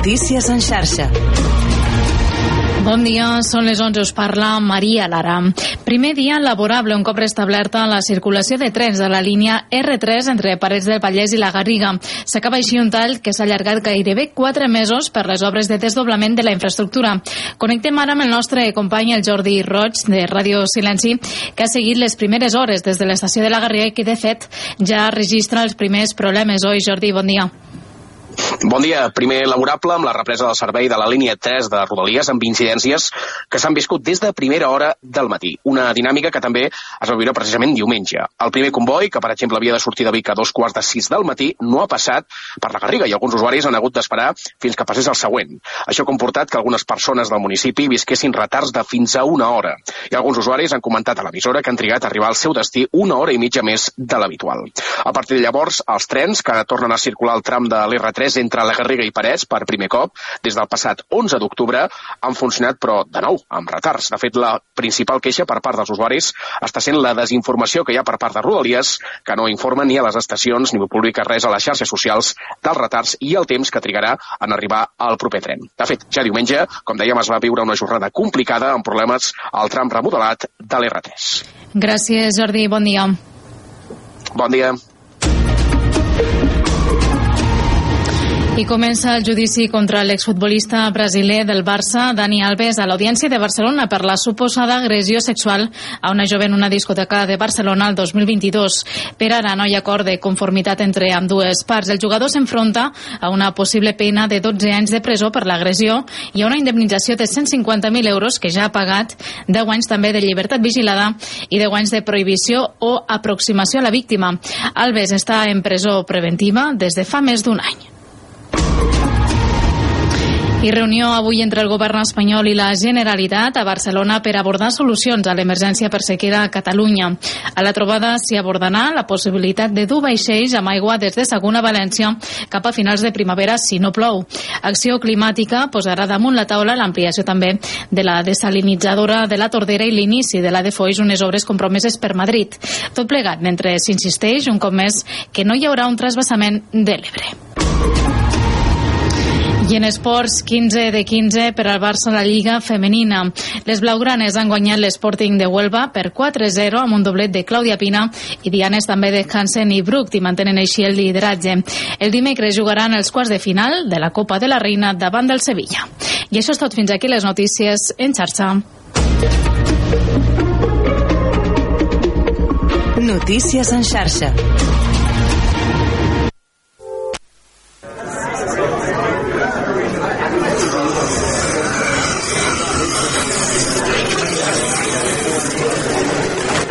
Notícies en xarxa. Bon dia, són les 11, us parla Maria Lara. Primer dia laborable un cop restablerta la circulació de trens de la línia R3 entre Parets del Vallès i la Garriga. S'acaba així un tall que s'ha allargat gairebé 4 mesos per les obres de desdoblament de la infraestructura. Connectem ara amb el nostre company, el Jordi Roig, de Ràdio Silenci, que ha seguit les primeres hores des de l'estació de la Garriga i que, de fet, ja registra els primers problemes. Oi, Jordi, bon dia. Bon dia. Primer laborable amb la represa del servei de la línia 3 de Rodalies amb incidències que s'han viscut des de primera hora del matí. Una dinàmica que també es va viure precisament diumenge. El primer comboi, que per exemple havia de sortir de Vic a dos quarts de sis del matí, no ha passat per la Garriga i alguns usuaris han hagut d'esperar fins que passés el següent. Això ha comportat que algunes persones del municipi visquessin retards de fins a una hora. I alguns usuaris han comentat a l'emissora que han trigat a arribar al seu destí una hora i mitja més de l'habitual. A partir de llavors, els trens que tornen a circular el tram de l'R3 3 entre la Garriga i Parets per primer cop des del passat 11 d'octubre han funcionat però de nou amb retards. De fet, la principal queixa per part dels usuaris està sent la desinformació que hi ha per part de Rodalies que no informa ni a les estacions ni publica res a les xarxes socials dels retards i el temps que trigarà en arribar al proper tren. De fet, ja diumenge, com dèiem, es va viure una jornada complicada amb problemes al tram remodelat de l'R3. Gràcies, Jordi. Bon dia. Bon dia. I comença el judici contra l'exfutbolista brasiler del Barça, Dani Alves, a l'Audiència de Barcelona per la suposada agressió sexual a una jove en una discoteca de Barcelona el 2022. Per ara no hi ha acord de conformitat entre amb dues parts. El jugador s'enfronta a una possible pena de 12 anys de presó per l'agressió i a una indemnització de 150.000 euros que ja ha pagat, 10 anys també de llibertat vigilada i 10 anys de prohibició o aproximació a la víctima. Alves està en presó preventiva des de fa més d'un any. I reunió avui entre el govern espanyol i la Generalitat a Barcelona per abordar solucions a l'emergència per sequera a Catalunya. A la trobada s'hi abordarà la possibilitat de dur vaixells amb aigua des de Saguna a València cap a finals de primavera si no plou. Acció Climàtica posarà damunt la taula l'ampliació també de la desalinitzadora de la Tordera i l'inici de la de Foix, unes obres compromeses per Madrid. Tot plegat mentre s'insisteix un cop més que no hi haurà un trasbassament de l'Ebre. I en esports, 15 de 15 per al Barça a la Lliga Femenina. Les blaugranes han guanyat l'Sporting de Huelva per 4-0 amb un doblet de Clàudia Pina i Dianes també de Hansen i Bruc i mantenen així el lideratge. El dimecres jugaran els quarts de final de la Copa de la Reina davant del Sevilla. I això és tot fins aquí les notícies en xarxa. Notícies en xarxa.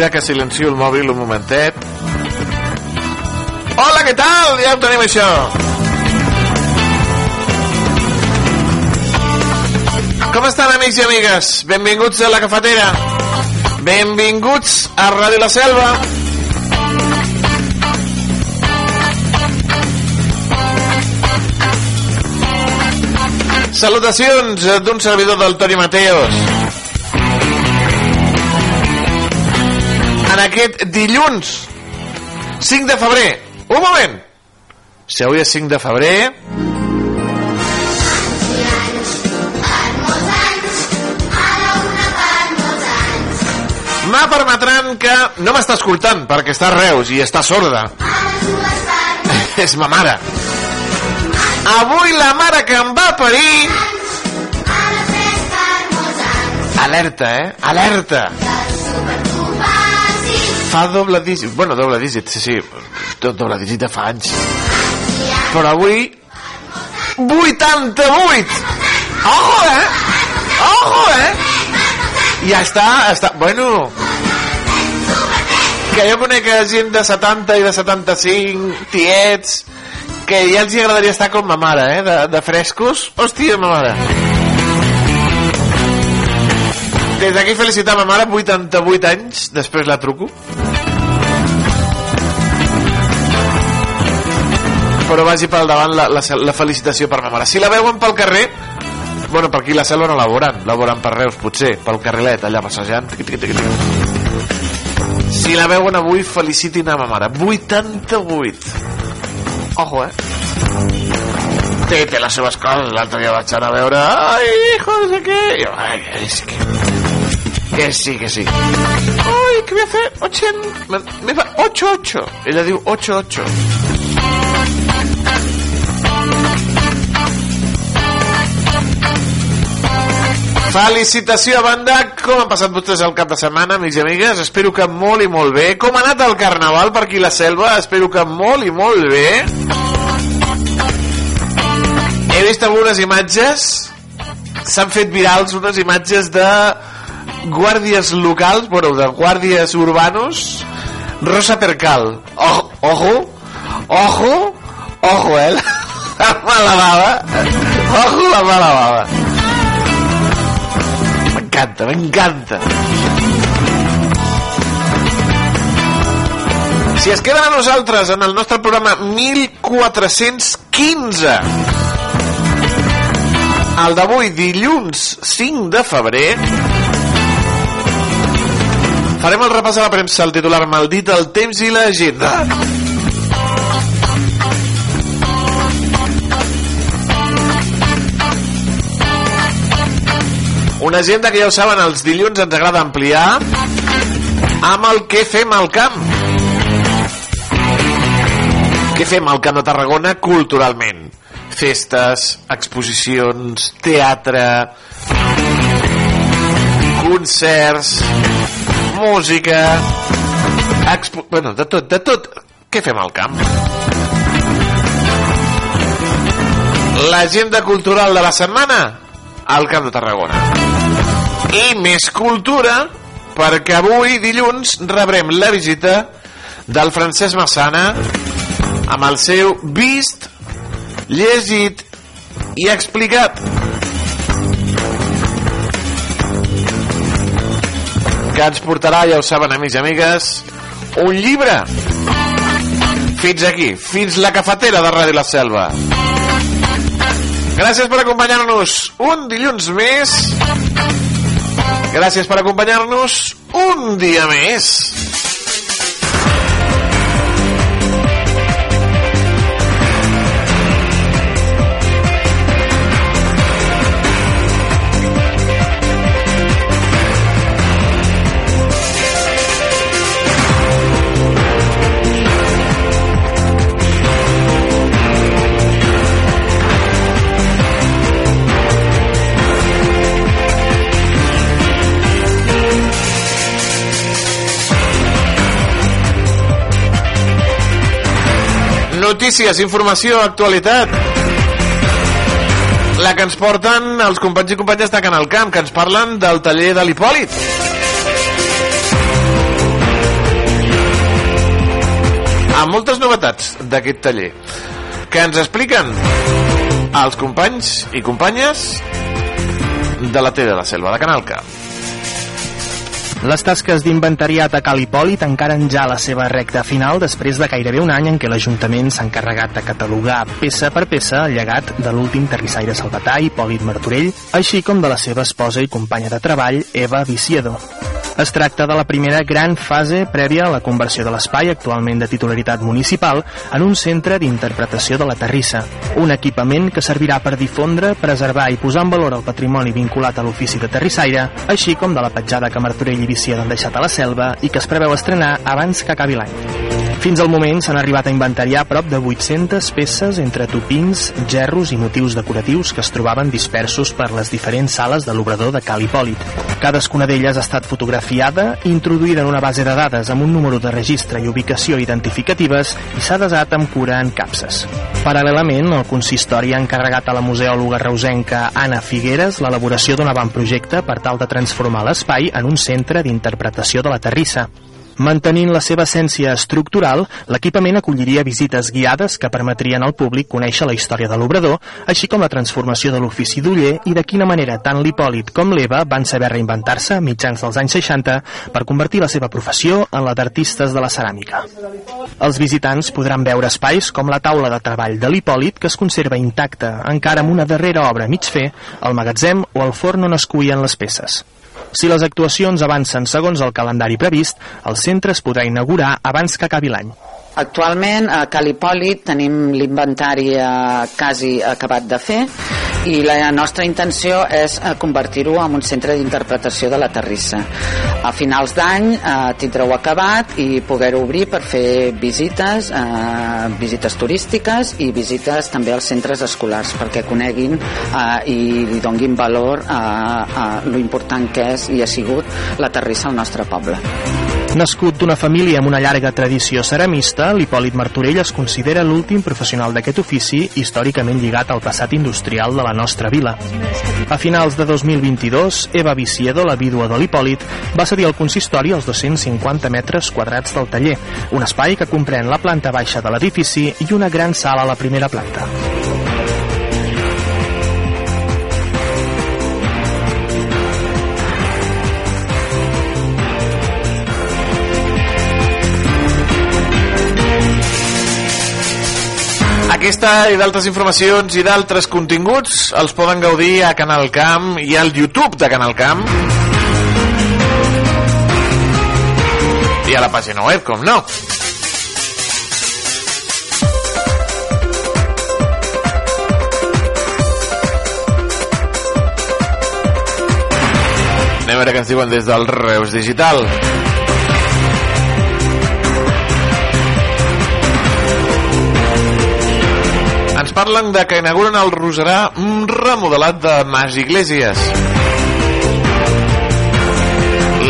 Espera que silencio el mòbil un momentet. Hola, què tal? Ja ho tenim això. Com estan, amics i amigues? Benvinguts a la cafetera. Benvinguts a Ràdio La Selva. Salutacions d'un servidor del Toni Mateos. En aquest dilluns 5 de febrer. Un moment. Si avui és 5 de febrer... Me permetran que no m'està escoltant perquè està Reus i està sorda. És ma mare. Avui la mare que em va parir... Alerta, eh? Alerta! Fa doble dígit... Bueno, doble dígit, sí, sí. Do- Doble dígit de fa anys. Però avui 88! Ojo, eh? Ojo, eh? Ja està, està... Bueno... Que jo conec gent de 70 i de 75, tiets, que ja els agradaria estar com ma mare, eh? De, de frescos. Hòstia, ma mare. Des d'aquí felicitar ma mare, 88 anys, després la truco. Però vagi pel davant la, la, la felicitació per ma mare. Si la veuen pel carrer, bueno, per aquí la selva no la veuran, la veuran per Reus, potser, pel carrilet, allà passejant. Tiqui, tiqui, tiqui. Si la veuen avui, felicitin a ma mare. 88. Ojo, eh? Té, té les seves coses. L'altre dia vaig anar a veure... Ai, hijo, no sé què. Ai, és que... Que sí, que sí. Ai, què voy a hacer? 80... Me fa 8-8. Ella diu 8-8. Felicitació a banda, com han passat vostès el cap de setmana, amics i amigues? Espero que molt i molt bé. Com ha anat el carnaval per aquí la selva? Espero que molt i molt bé. He vist algunes imatges, s'han fet virals unes imatges de guàrdies locals, bueno, de guàrdies urbanos, Rosa Percal. Ojo, ojo, ojo, ojo, eh? La mala baba. Ojo la mala baba. M'encanta, m'encanta. Si es queden a nosaltres en el nostre programa 1415, el d'avui, dilluns 5 de febrer, farem el repàs a la premsa, el titular maldit, el temps i l'agenda. Una agenda que ja ho saben, els dilluns ens agrada ampliar amb el que fem al camp. Què fem al Camp de Tarragona culturalment? Festes, exposicions, teatre, concerts, música, expo... bueno, de tot, de tot. Què fem al camp? L'agenda cultural de la setmana al Camp de Tarragona. I més cultura, perquè avui, dilluns, rebrem la visita del Francesc Massana amb el seu vist, llegit i explicat. Que ens portarà, ja ho saben, amics i amigues, un llibre. Fins aquí, fins la cafetera de Ràdio La Selva. Gràcies per acompanyar-nos un dilluns més. Gràcies per acompanyar-nos un dia més. Notícies, informació, actualitat. La que ens porten els companys i companyes de Canal Camp, que ens parlen del taller de l'Hipòlit. Amb moltes novetats d'aquest taller, que ens expliquen els companys i companyes de la T de la Selva, de Canal Camp. Les tasques d'inventariat a Cal Hipòlit encaren ja la seva recta final després de gairebé un any en què l'Ajuntament s'ha encarregat de catalogar peça per peça el llegat de l'últim terrissaire salvatà, Hipòlit Martorell, així com de la seva esposa i companya de treball, Eva Viciedo. Es tracta de la primera gran fase prèvia a la conversió de l'espai, actualment de titularitat municipal, en un centre d'interpretació de la terrissa, un equipament que servirà per difondre, preservar i posar en valor el patrimoni vinculat a l'ofici de terrissaire, així com de la petjada que Martorell i Viciedo han deixat a la selva i que es preveu estrenar abans que acabi l'any. Fins al moment s'han arribat a inventariar prop de 800 peces entre topins, gerros i motius decoratius que es trobaven dispersos per les diferents sales de l'obrador de Cal Hipòlit. Cadascuna d'elles ha estat fotografiada i introduïda en una base de dades amb un número de registre i ubicació identificatives i s'ha desat amb cura en capses. Paral·lelament, el consistori ha encarregat a la museòloga reusenca Anna Figueres l'elaboració d'un avantprojecte per tal de transformar l'espai en un centre d'interpretació de la terrissa. Mantenint la seva essència estructural, l'equipament acolliria visites guiades que permetrien al públic conèixer la història de l'obrador, així com la transformació de l'ofici d'uller i de quina manera tant l'Hipòlit com l'Eva van saber reinventar-se mitjans dels anys 60 per convertir la seva professió en la d'artistes de la ceràmica. Els visitants podran veure espais com la taula de treball de l'Hipòlit, que es conserva intacta, encara amb una darrera obra mig fer, el magatzem o el forn on es cuien les peces. Si les actuacions avancen segons el calendari previst, el centre es podrà inaugurar abans que acabi l'any. Actualment a Calipòlit tenim l'inventari eh, quasi acabat de fer i la nostra intenció és eh, convertir-ho en un centre d'interpretació de la terrissa. A finals d'any eh, tindreu acabat i poder-ho obrir per fer visites, eh, visites turístiques i visites també als centres escolars perquè coneguin eh, i li donguin valor a, a lo important que és i ha sigut la terrissa al nostre poble. Nascut d'una família amb una llarga tradició ceramista, l'Hipòlit Martorell es considera l'últim professional d'aquest ofici històricament lligat al passat industrial de la nostra vila. A finals de 2022, Eva Viciedo, la vídua de l'Hipòlit, va cedir al consistori els 250 metres quadrats del taller, un espai que comprèn la planta baixa de l'edifici i una gran sala a la primera planta. Aquesta i d'altres informacions i d'altres continguts els poden gaudir a Canal Camp i al YouTube de Canal Camp. I a la pàgina web, com no. Anem a veure què ens diuen des del Reus Digital. Ens parlen de que inauguren el Roserà remodelat de Mas Iglesias.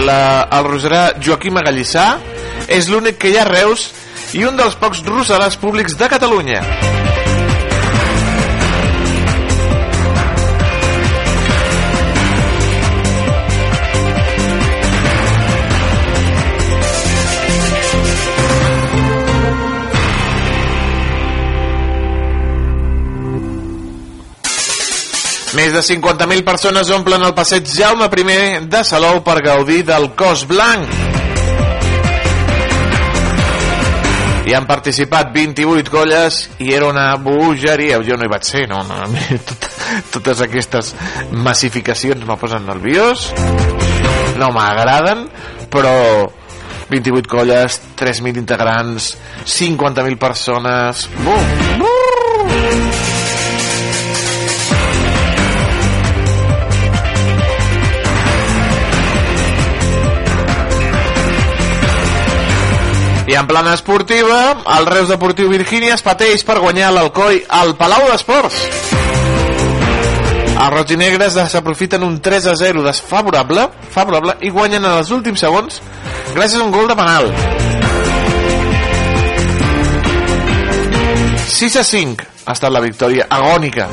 La, el Roserà Joaquim Agallissà és l'únic que hi ha a Reus i un dels pocs roserars públics de Catalunya. Més de 50.000 persones omplen el passeig Jaume I de Salou per gaudir del cos blanc. Hi han participat 28 colles i era una bogeria. Jo no hi vaig ser, no, no. Tot, totes aquestes massificacions me posen nerviós, no m'agraden, però 28 colles, 3.000 integrants, 50.000 persones... Bum, bum. I en plana esportiva, el Reus Deportiu Virgínia es pateix per guanyar l'Alcoi al Palau d'Esports. Els roig i negres s'aprofiten un 3 a 0 desfavorable favorable i guanyen en els últims segons gràcies a un gol de penal. 6 a 5 ha estat la victòria agònica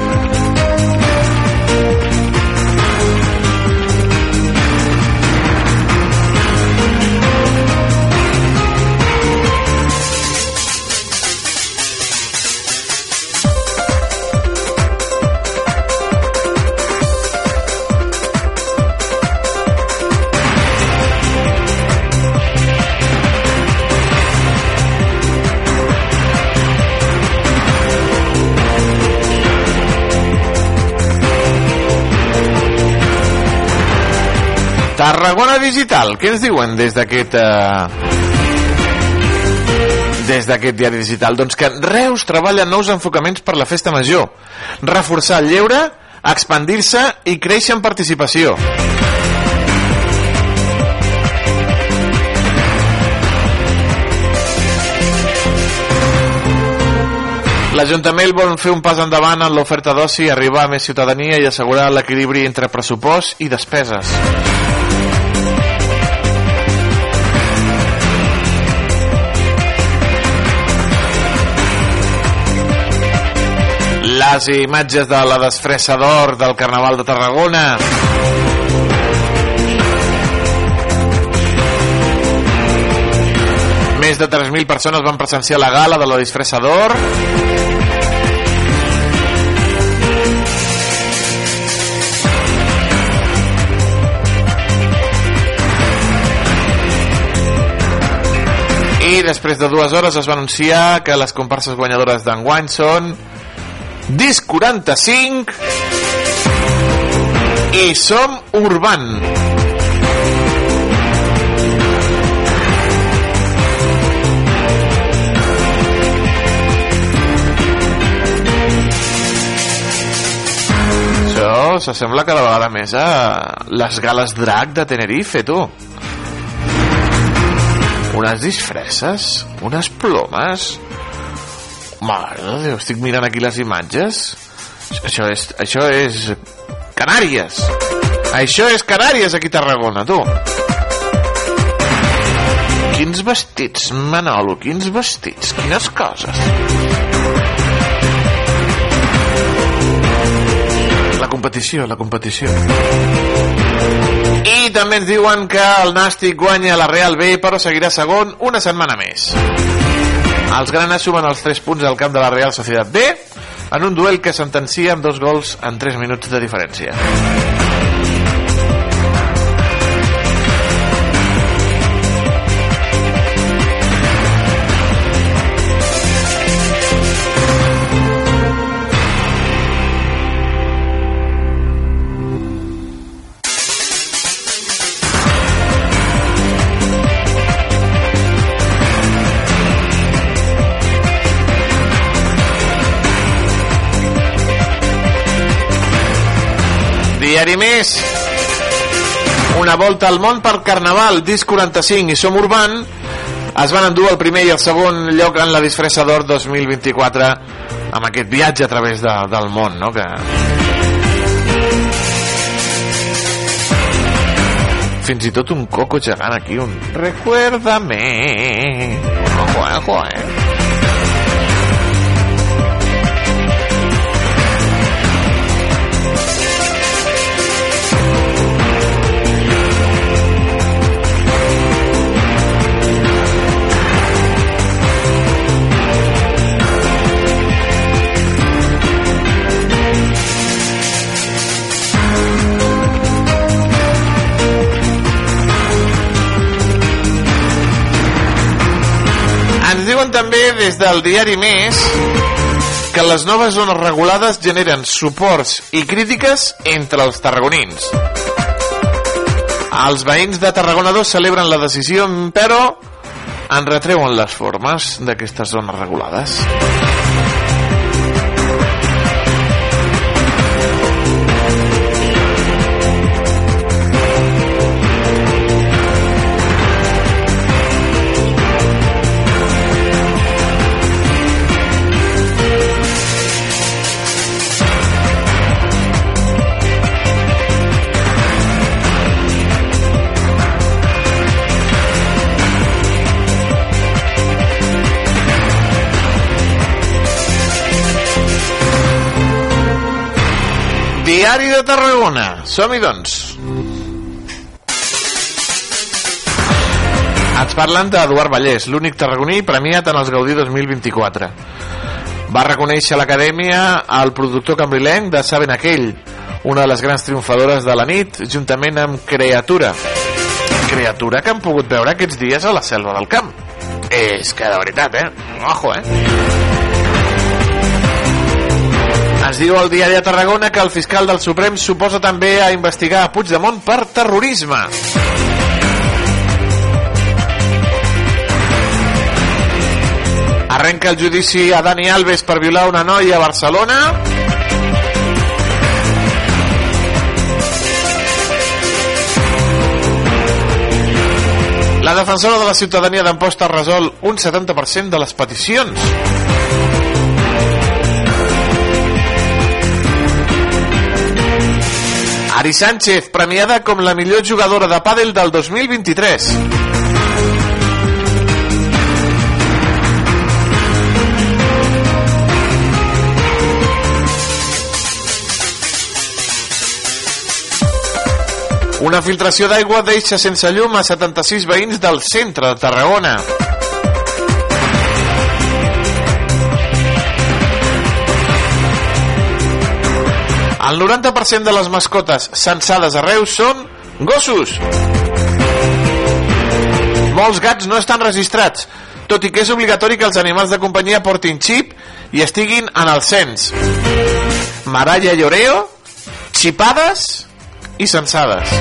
Tarragona Digital, què ens diuen des d'aquest... Eh, des d'aquest diari digital? Doncs que Reus treballa nous enfocaments per la festa major, reforçar el lleure, expandir-se i créixer en participació. L'Ajuntament vol fer un pas endavant en l'oferta d'oci, arribar a més ciutadania i assegurar l'equilibri entre pressupost i despeses. Les imatges de la desfressa d'or del Carnaval de Tarragona. Més de 3.000 persones van presenciar la gala de la disfressa d'or. I després de dues hores es va anunciar que les comparses guanyadores d'enguany són Disc 45 i Som Urban. Això s'assembla cada vegada més a les gales drac de Tenerife, tu. Unes disfresses, unes plomes... Mare de Déu, estic mirant aquí les imatges. Això és, això és Canàries. Això és Canàries aquí a Tarragona, tu. Quins vestits, Manolo, quins vestits, quines coses. La competició, la competició. I també ens diuen que el Nàstic guanya la Real B, però seguirà segon una setmana més. Els granes sumen els 3 punts al camp de la Real Societat B en un duel que sentencia amb dos gols en 3 minuts de diferència. Diari Més. Una volta al món per Carnaval disc 45 i Som Urban. Es van endur el primer i el segon lloc en la disfressa d'or 2024 amb aquest viatge a través de, del món no? que fins i tot un coco gegant aquí un recuérdame ojo, ojo, eh també des del diari Més que les noves zones regulades generen suports i crítiques entre els tarragonins. Els veïns de Tarragona 2 celebren la decisió, però en retreuen les formes d'aquestes zones regulades. Diari de Tarragona. Som-hi, doncs. Ens parlen d'Eduard Vallès, l'únic tarragoní premiat en els Gaudí 2024. Va reconèixer l'Acadèmia al productor cambrilenc de Saben Aquell, una de les grans triomfadores de la nit, juntament amb Creatura. Creatura que han pogut veure aquests dies a la selva del camp. És que de veritat, eh? Ojo, eh? Ens diu el diari de Tarragona que el fiscal del Suprem suposa també a investigar a Puigdemont per terrorisme. Arrenca el judici a Dani Alves per violar una noia a Barcelona. La defensora de la ciutadania d'Amposta resol un 70% de les peticions. Ari Sánchez, premiada com la millor jugadora de pàdel del 2023. Una filtració d'aigua deixa sense llum a 76 veïns del centre de Tarragona. El 90% de les mascotes censades a Reus són gossos. Molts gats no estan registrats, tot i que és obligatori que els animals de companyia portin xip i estiguin en el cens. Maralla i Oreo, xipades i censades.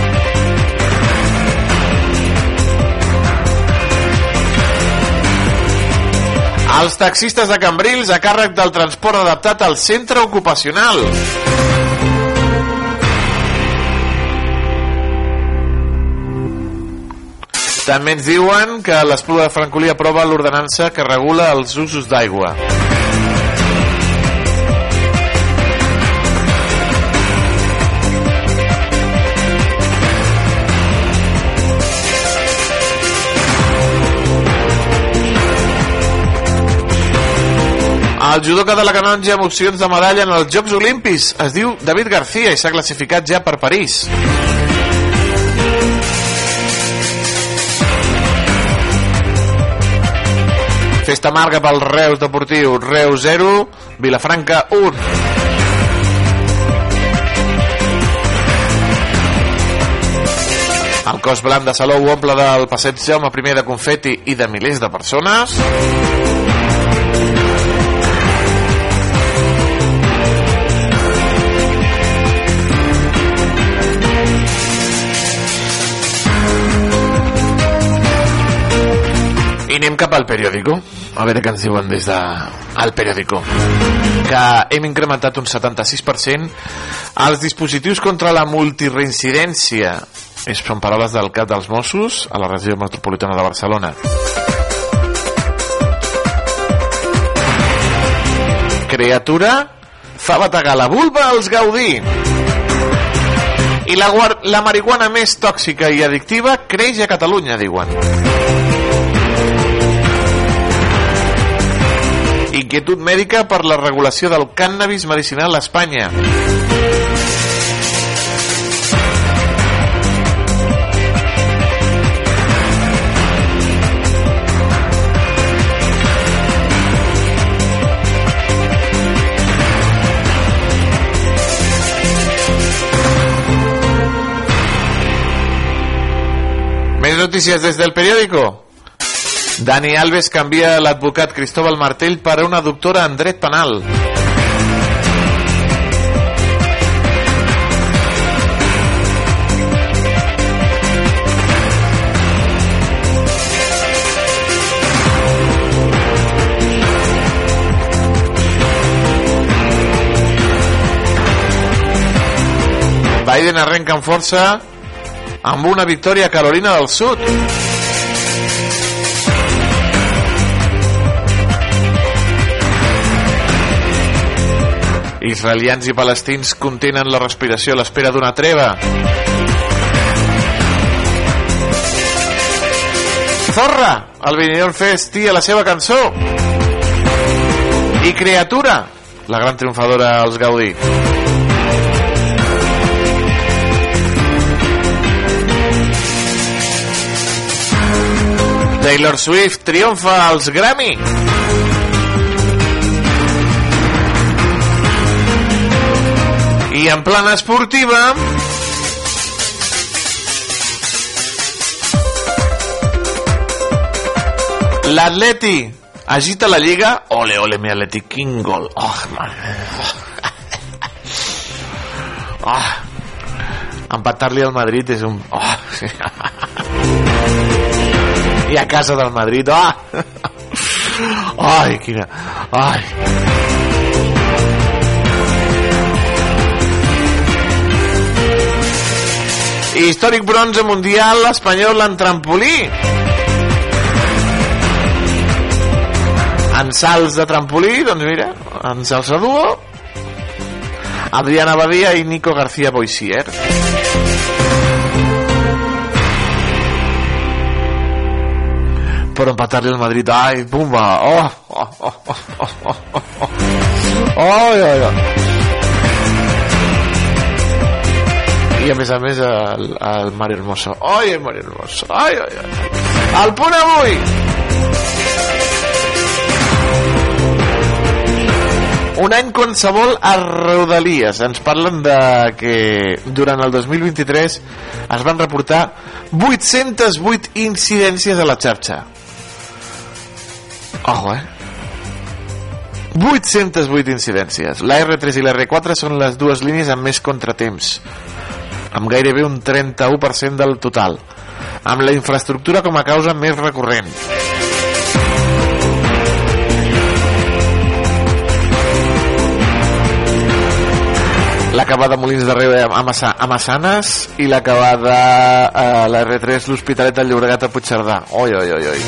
Els taxistes de Cambrils a càrrec del transport adaptat al centre ocupacional. També ens diuen que l'Espluga de Francolí aprova l'ordenança que regula els usos d'aigua. El judoka de la canonja amb opcions de medalla en els Jocs Olimpis es diu David García i s'ha classificat ja per París. Festa amarga pel Reus Deportiu, Reus 0, Vilafranca 1. El cos blanc de Salou omple del passeig Jaume I de confeti i de milers de persones. Anem cap al periòdico. A veure què ens diuen des de el periòdico. Que hem incrementat un 76% els dispositius contra la multireincidència. És, són paraules del cap dels Mossos a la regió metropolitana de Barcelona. Criatura fa bategar la vulva als Gaudí. I la, la marihuana més tòxica i addictiva creix a Catalunya, diuen. Inquietud mèdica per la regulació del cànnabis medicinal a Espanya. Més notícies des del periòdico. Dani Alves canvia l'advocat Cristóbal Martell per una doctora en dret penal. Biden arrenca amb força amb una victòria a Carolina del Sud. Israelians i palestins contenen la respiració a l'espera d'una treva. Zorra, el Benidorm Fest tia la seva cançó. I Creatura, la gran triomfadora als Gaudí. Taylor Swift triomfa als Grammy. En plana esportiva... L'Atleti agita la Lliga. Ole, ole, mi Atleti, quin gol. Oh, mare. Oh. Empatar-li al Madrid és un... Oh. I a casa del Madrid. Oh. Ai, quina... Ai. Històric bronze mundial espanyol en trampolí. En salts de trampolí, doncs mira, en salsa duo, Adriana Badia i Nico García Boisier. per empatar-li al Madrid ai, pumba oh, oh, oh, oh, oh, oh, oh, oh. Ai, i a més a més el, el Mario Hermoso ai, el Mario Hermoso ai, ai, ai. el punt avui un any qualsevol a Rodalies ens parlen de que durant el 2023 es van reportar 808 incidències a la xarxa Ojo, eh? 808 incidències. La R3 i la R4 són les dues línies amb més contratemps, amb gairebé un 31% del total, amb la infraestructura com a causa més recurrent. l'acabada Molins de Reu a, Massa, a Massanes i l'acabada a la R3 l'Hospitalet del Llobregat a Puigcerdà. Oi, oi, oi, oi.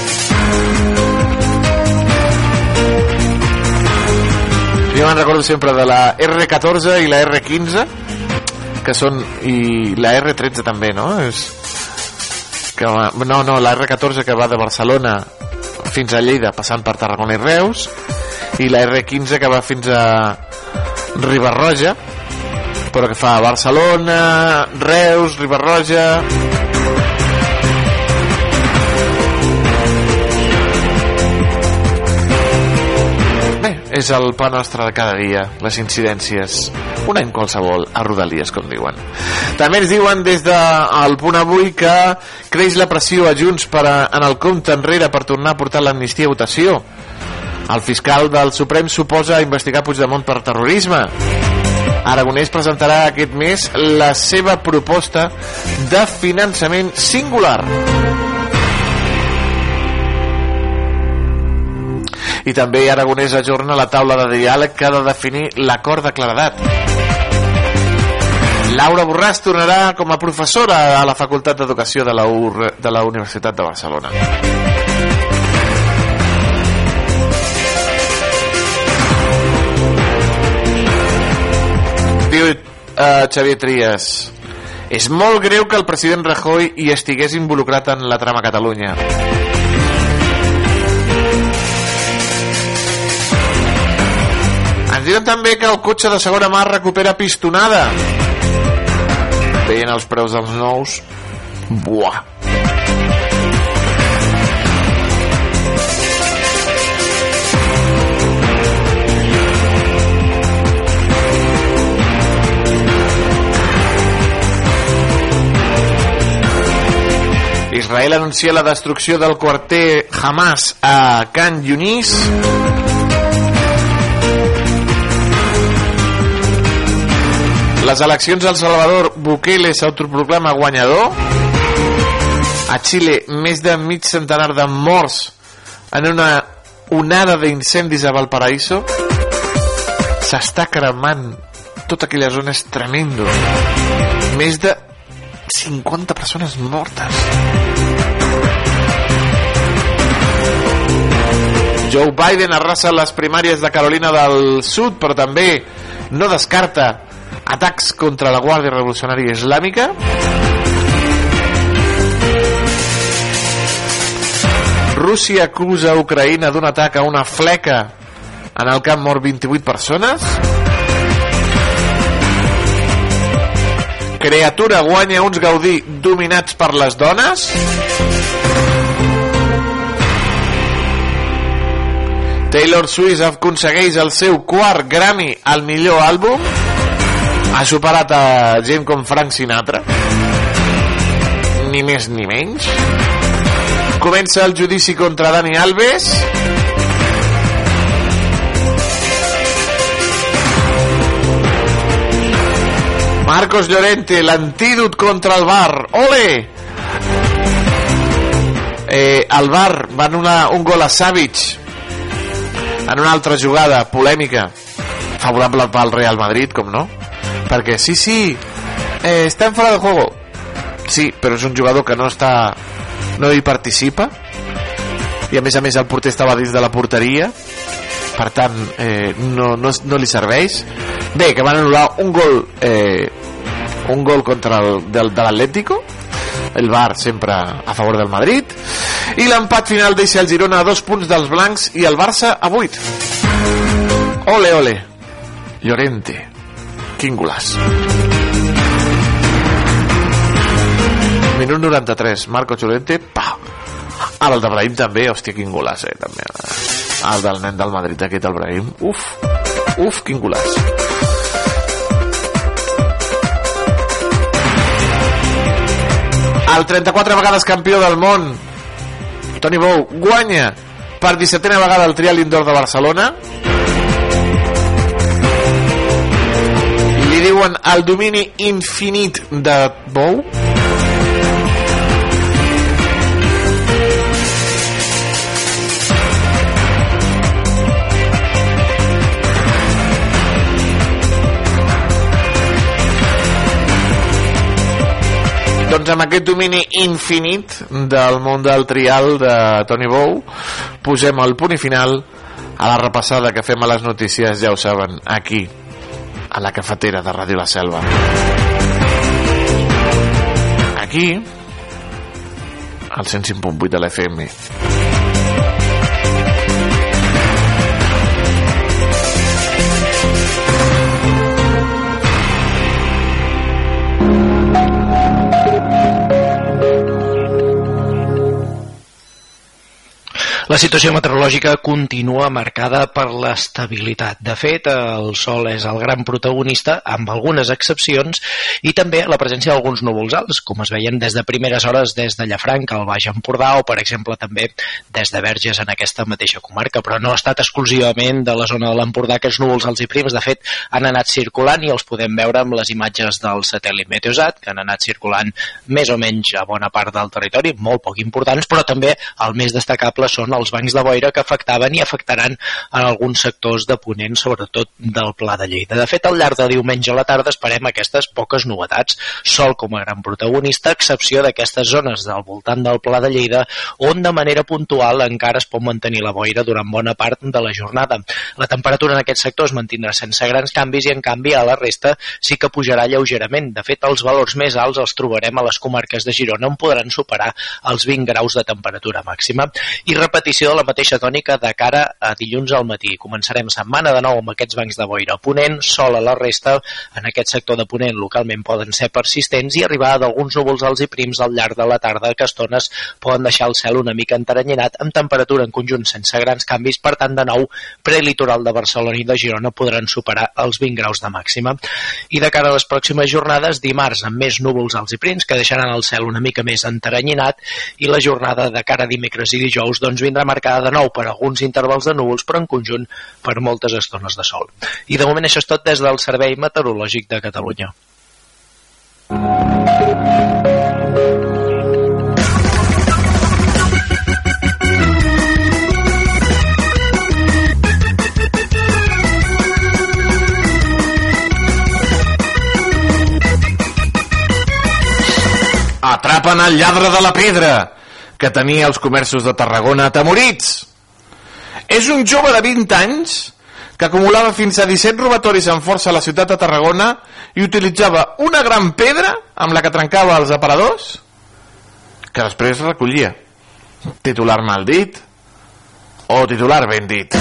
Jo me'n recordo sempre de la R14 i la R15 que són i la R13 també, no? És que, no, no, la R14 que va de Barcelona fins a Lleida passant per Tarragona i Reus i la R15 que va fins a Ribarroja però que fa Barcelona, Reus, Ribarroja és el pa nostre de cada dia, les incidències. Un any qualsevol, a Rodalies, com diuen. També ens diuen des del de, punt avui que creix la pressió a Junts per a, en el compte enrere per tornar a portar l'amnistia a votació. El fiscal del Suprem suposa investigar Puigdemont per terrorisme. Aragonès presentarà aquest mes la seva proposta de finançament singular. I també Aragonès ajorna la taula de diàleg que ha de definir l'acord de claredat. Laura Borràs tornarà com a professora a la Facultat d'Educació de, la UR, de la Universitat de Barcelona. Diu uh, Xavier Trias és molt greu que el president Rajoy hi estigués involucrat en la trama Catalunya. Diuen també que el cotxe de segona mà recupera pistonada. Veient els preus dels nous. Buah. Israel anuncia la destrucció del quarter Hamas a Can Yunis Les eleccions al Salvador, Bukele s'autoproclama guanyador. A Xile, més de mig centenar de morts en una onada d'incendis a Valparaíso. S'està cremant tota aquella zona, és tremendo. Més de 50 persones mortes. Joe Biden arrasa les primàries de Carolina del Sud, però també no descarta atacs contra la Guàrdia Revolucionària Islàmica. Rússia acusa Ucraïna d'un atac a una fleca en el camp mort 28 persones. Creatura guanya uns Gaudí dominats per les dones. Taylor Swift aconsegueix el seu quart Grammy al millor àlbum ha superat a gent com Frank Sinatra? Ni més ni menys. Comença el judici contra Dani Alves. Marcos Llorente l'antídot contra el bar ole! Eh, el bar va una, un gol a Savic. En una altra jugada polèmica. Favorable pel Real Madrid, com no? Perquè sí, sí, eh, està en fora de juego. Sí, però és un jugador que no està no hi participa. I a més a més el porter estava dins de la porteria. Per tant eh, no, no, no li serveix. Bé, que van anul·lar un gol eh, un gol contra el del, de l'Atlético. El Bar sempre a favor del Madrid. I l'empat final deixa el Girona a dos punts dels blancs i el Barça a 8 ole ole. Llorente quin golaç minut 93 Marco Llorente pa Ara el de Brahim també, hòstia, quin golaç, eh, també. El del nen del Madrid, aquest, el Brahim. Uf, uf, quin golaç. El 34 vegades campió del món, Toni Bou, guanya per 17a vegada el trial indoor de Barcelona. Diuen el domini infinit de Bou. Doncs amb aquest domini infinit del món del trial de Toni Bou posem el punt i final a la repassada que fem a les notícies, ja ho saben, aquí, a la cafetera de Ràdio La Selva. Aquí, al 105.8 de l'FM. La situació meteorològica continua marcada per l'estabilitat. De fet, el sol és el gran protagonista, amb algunes excepcions, i també la presència d'alguns núvols alts, com es veien des de primeres hores des de Llafranc, al Baix Empordà, o, per exemple, també des de Verges en aquesta mateixa comarca, però no ha estat exclusivament de la zona de l'Empordà aquests núvols alts i prims. De fet, han anat circulant i els podem veure amb les imatges del satèl·lit Meteosat, que han anat circulant més o menys a bona part del territori, molt poc importants, però també el més destacable són els bancs de boira que afectaven i afectaran en alguns sectors de Ponent, sobretot del Pla de Lleida. De fet, al llarg de diumenge a la tarda esperem aquestes poques novetats. Sol com a gran protagonista, excepció d'aquestes zones del voltant del Pla de Lleida, on de manera puntual encara es pot mantenir la boira durant bona part de la jornada. La temperatura en aquest sector es mantindrà sense grans canvis i, en canvi, a la resta sí que pujarà lleugerament. De fet, els valors més alts els trobarem a les comarques de Girona, on podran superar els 20 graus de temperatura màxima. I repetició de la mateixa tònica de cara a dilluns al matí. Començarem setmana de nou amb aquests bancs de boira a Ponent, sol a la resta, en aquest sector de Ponent localment poden ser persistents i arribar d'alguns núvols alts i prims al llarg de la tarda que estones poden deixar el cel una mica enteranyinat amb temperatura en conjunt sense grans canvis, per tant de nou prelitoral de Barcelona i de Girona podran superar els 20 graus de màxima. I de cara a les pròximes jornades, dimarts amb més núvols alts i prims que deixaran el cel una mica més enteranyinat i la jornada de cara a dimecres i dijous doncs vindrà marcada de nou per alguns intervals de núvols, però en conjunt per moltes estones de sol. I de moment això és tot des del Servei Meteorològic de Catalunya. Atrapen el lladre de la pedra que tenia els comerços de Tarragona atemorits. És un jove de 20 anys que acumulava fins a 17 robatoris amb força a la ciutat de Tarragona i utilitzava una gran pedra amb la que trencava els aparadors que després recollia. Titular mal dit o titular ben dit.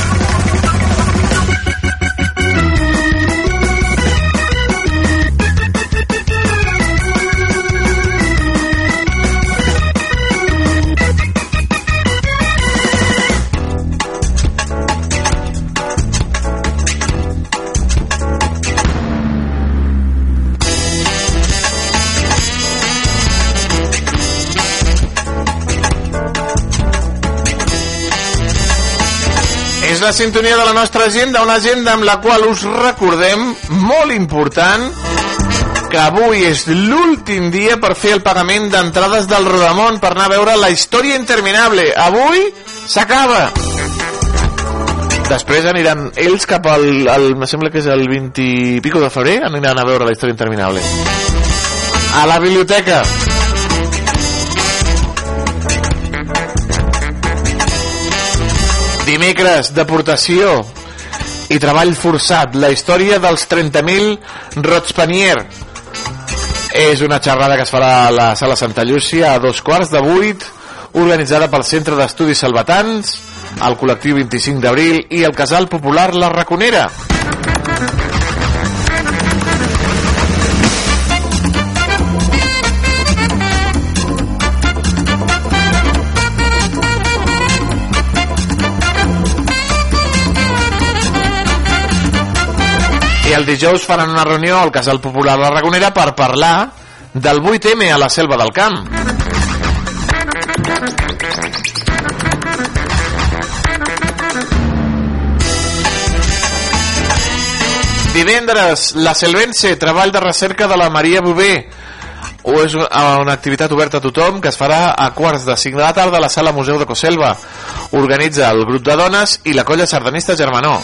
És la sintonia de la nostra agenda, una agenda amb la qual us recordem, molt important, que avui és l'últim dia per fer el pagament d'entrades del Rodamont per anar a veure la història interminable. Avui s'acaba. Després aniran ells cap al, al me sembla que és el 20 i pico de febrer, aniran a veure la història interminable. A la biblioteca. Dimecres, deportació i treball forçat. La història dels 30.000 Rotspanier. és una xerrada que es farà a la sala Santa Llúcia a dos quarts de vuit organitzada pel Centre d'Estudis Salvatans el col·lectiu 25 d'abril i el casal popular La Raconera i el dijous faran una reunió al Casal Popular La Raconera per parlar del 8M a la Selva del Camp. Divendres, la Selvense, treball de recerca de la Maria Bové. O és una, una activitat oberta a tothom que es farà a quarts de 5 de la tarda a la sala Museu de Coselva. Organitza el grup de dones i la colla sardanista Germanó.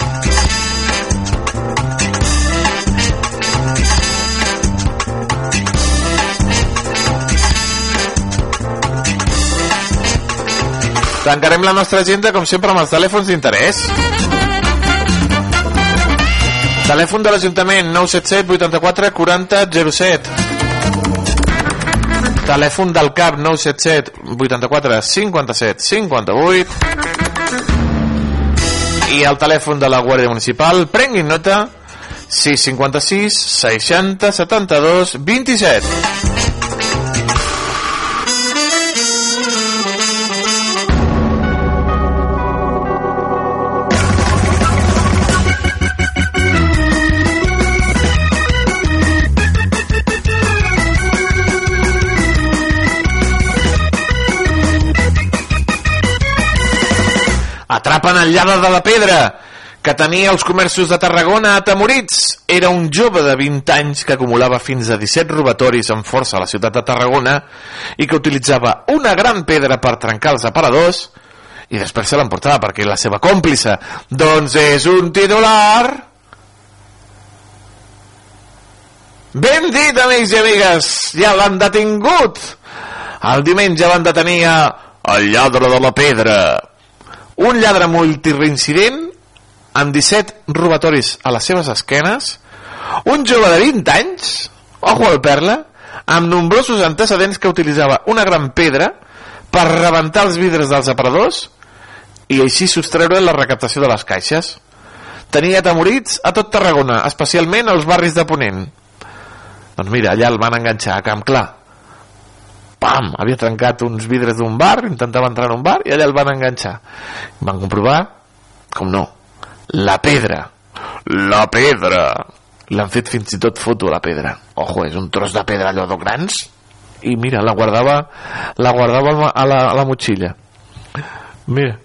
Tancarem la nostra agenda, com sempre, amb els telèfons d'interès. Telèfon de l'Ajuntament 977 84 40 07. Telèfon del CAP 977 84 57 58. I el telèfon de la Guàrdia Municipal, prenguin nota, 656 60 72 27. Atrapen el lladre de la pedra que tenia els comerços de Tarragona atemorits. Era un jove de 20 anys que acumulava fins a 17 robatoris amb força a la ciutat de Tarragona i que utilitzava una gran pedra per trencar els aparadors i després se l'emportava perquè la seva còmplice doncs és un titular. Ben dit amics i amigues ja l'han detingut. El diumenge van detenir el lladre de la pedra un lladre multireincident amb 17 robatoris a les seves esquenes, un jove de 20 anys, ojo al perla, amb nombrosos antecedents que utilitzava una gran pedra per rebentar els vidres dels aparadors i així sostreure la recaptació de les caixes. Tenia temorits a tot Tarragona, especialment als barris de Ponent. Doncs mira, allà el van enganxar a Camp Clar. Pam! Havia trencat uns vidres d'un bar, intentava entrar en un bar i allà el van enganxar. Van comprovar, com no, la pedra. La pedra! L'han fet fins i tot foto, la pedra. Ojo, és un tros de pedra allò de grans i mira, la guardava la guardava a la, a la motxilla. Mira,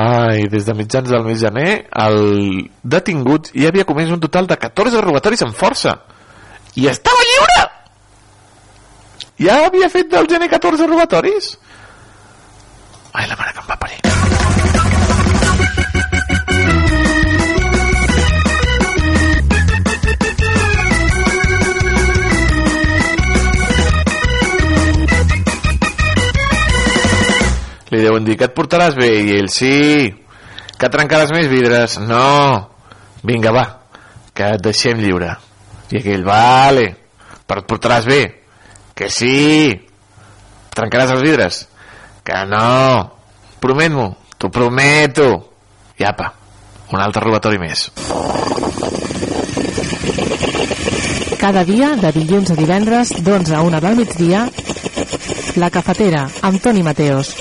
Ai, des de mitjans del mes de gener, el detingut ja havia comès un total de 14 robatoris amb força. I estava lliure! Ja havia fet del gener 14 robatoris? Ai, la mare que em va parir. Li deuen dir que et portaràs bé i ell sí, que trencaràs més vidres. No, vinga va que et deixem lliure. I aquell, vale però et portaràs bé que sí. Trencaràs els vidres? Que no. Promet-m'ho, t'ho prometo. I apa, un altre robatori més. Cada dia, de dilluns a divendres, d'11 a 1 del migdia, La Cafetera, amb Toni Mateos.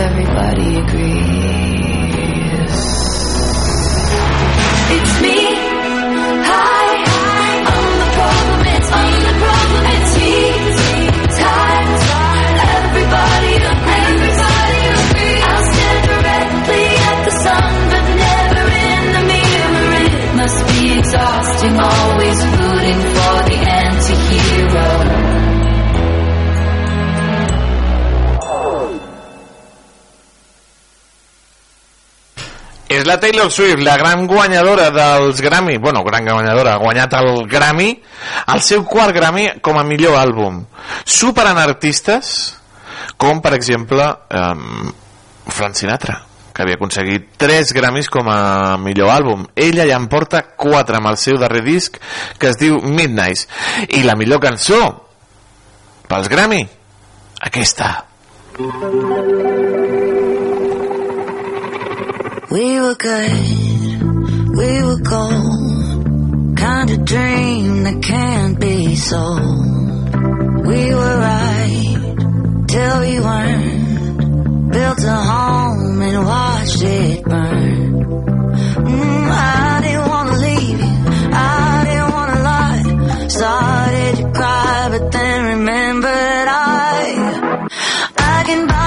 everybody agree? la Taylor Swift, la gran guanyadora dels Grammy, bueno, gran guanyadora, ha guanyat el Grammy, el seu quart Grammy com a millor àlbum. Superen artistes com, per exemple, eh, Frank Sinatra que havia aconseguit 3 Grammys com a millor àlbum. Ella ja en porta 4 amb el seu darrer disc, que es diu Midnight. I la millor cançó pels Grammy, aquesta. Aquesta. We were good, we were gold. Kind of dream that can't be sold. We were right till we weren't. Built a home and watched it burn. Mm, I didn't wanna leave you, I didn't wanna lie. Started to cry, but then remembered I, I can buy.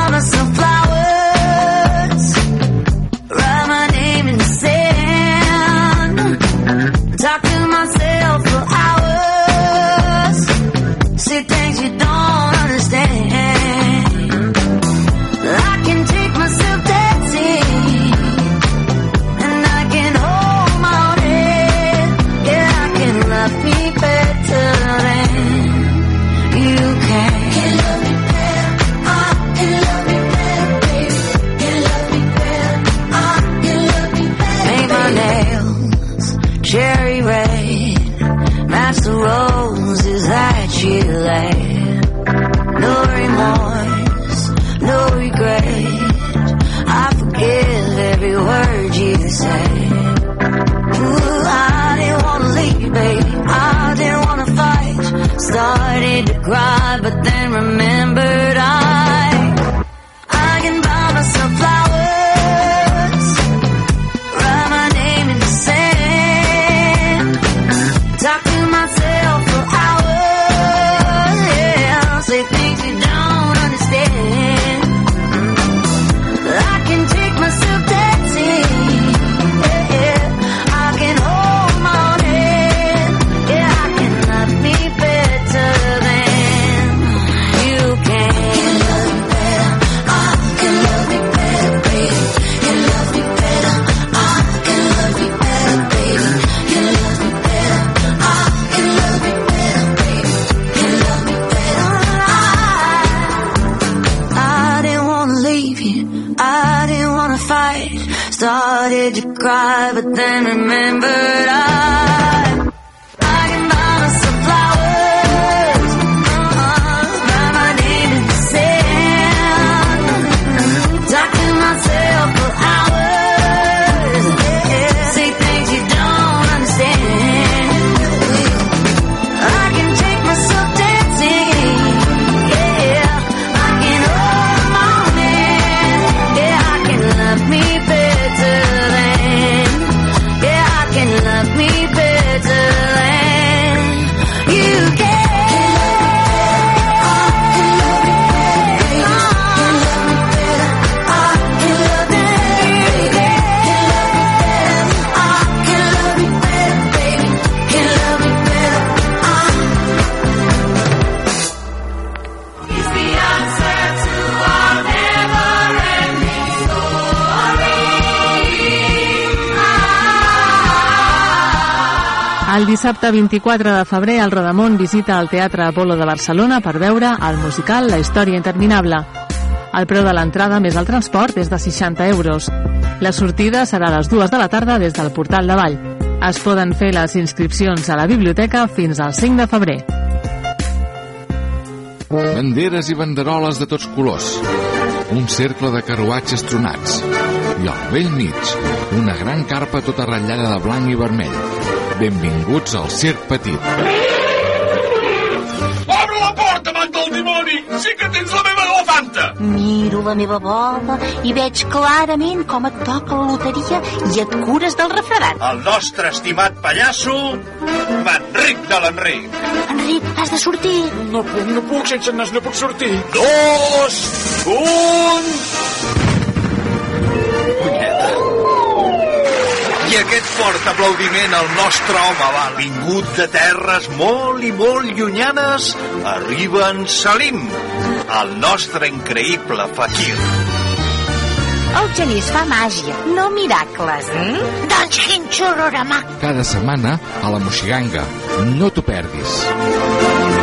Dissabte 24 de febrer, el Rodamont visita el Teatre Apolo de Barcelona per veure el musical La història interminable. El preu de l'entrada més el transport és de 60 euros. La sortida serà a les 2 de la tarda des del portal de Vall. Es poden fer les inscripcions a la biblioteca fins al 5 de febrer. Banderes i banderoles de tots colors. Un cercle de carruatges tronats. I al vell mig, una gran carpa tota ratllada de blanc i vermell. Benvinguts al Circ Petit. Obre la porta, man del dimoni! Sí que tens la meva elefanta! Miro la meva bola i veig clarament com et toca la loteria i et cures del refredat. El nostre estimat pallasso, Manric de l'Enric. Enric, has de sortir. No puc, no puc, sense nas no puc sortir. Dos, un... aquest fort aplaudiment al nostre home va vingut de terres molt i molt llunyanes, arriba en Salim, el nostre increïble fakir. El genís fa màgia, no miracles. Mm? Doncs quin xurorama. Cada setmana a la Moxiganga. No t'ho perdis.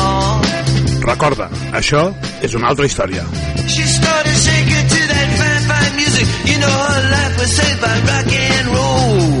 Recorda, això és una altra història. She to that fine, fine music. You know her life was saved by rock and roll.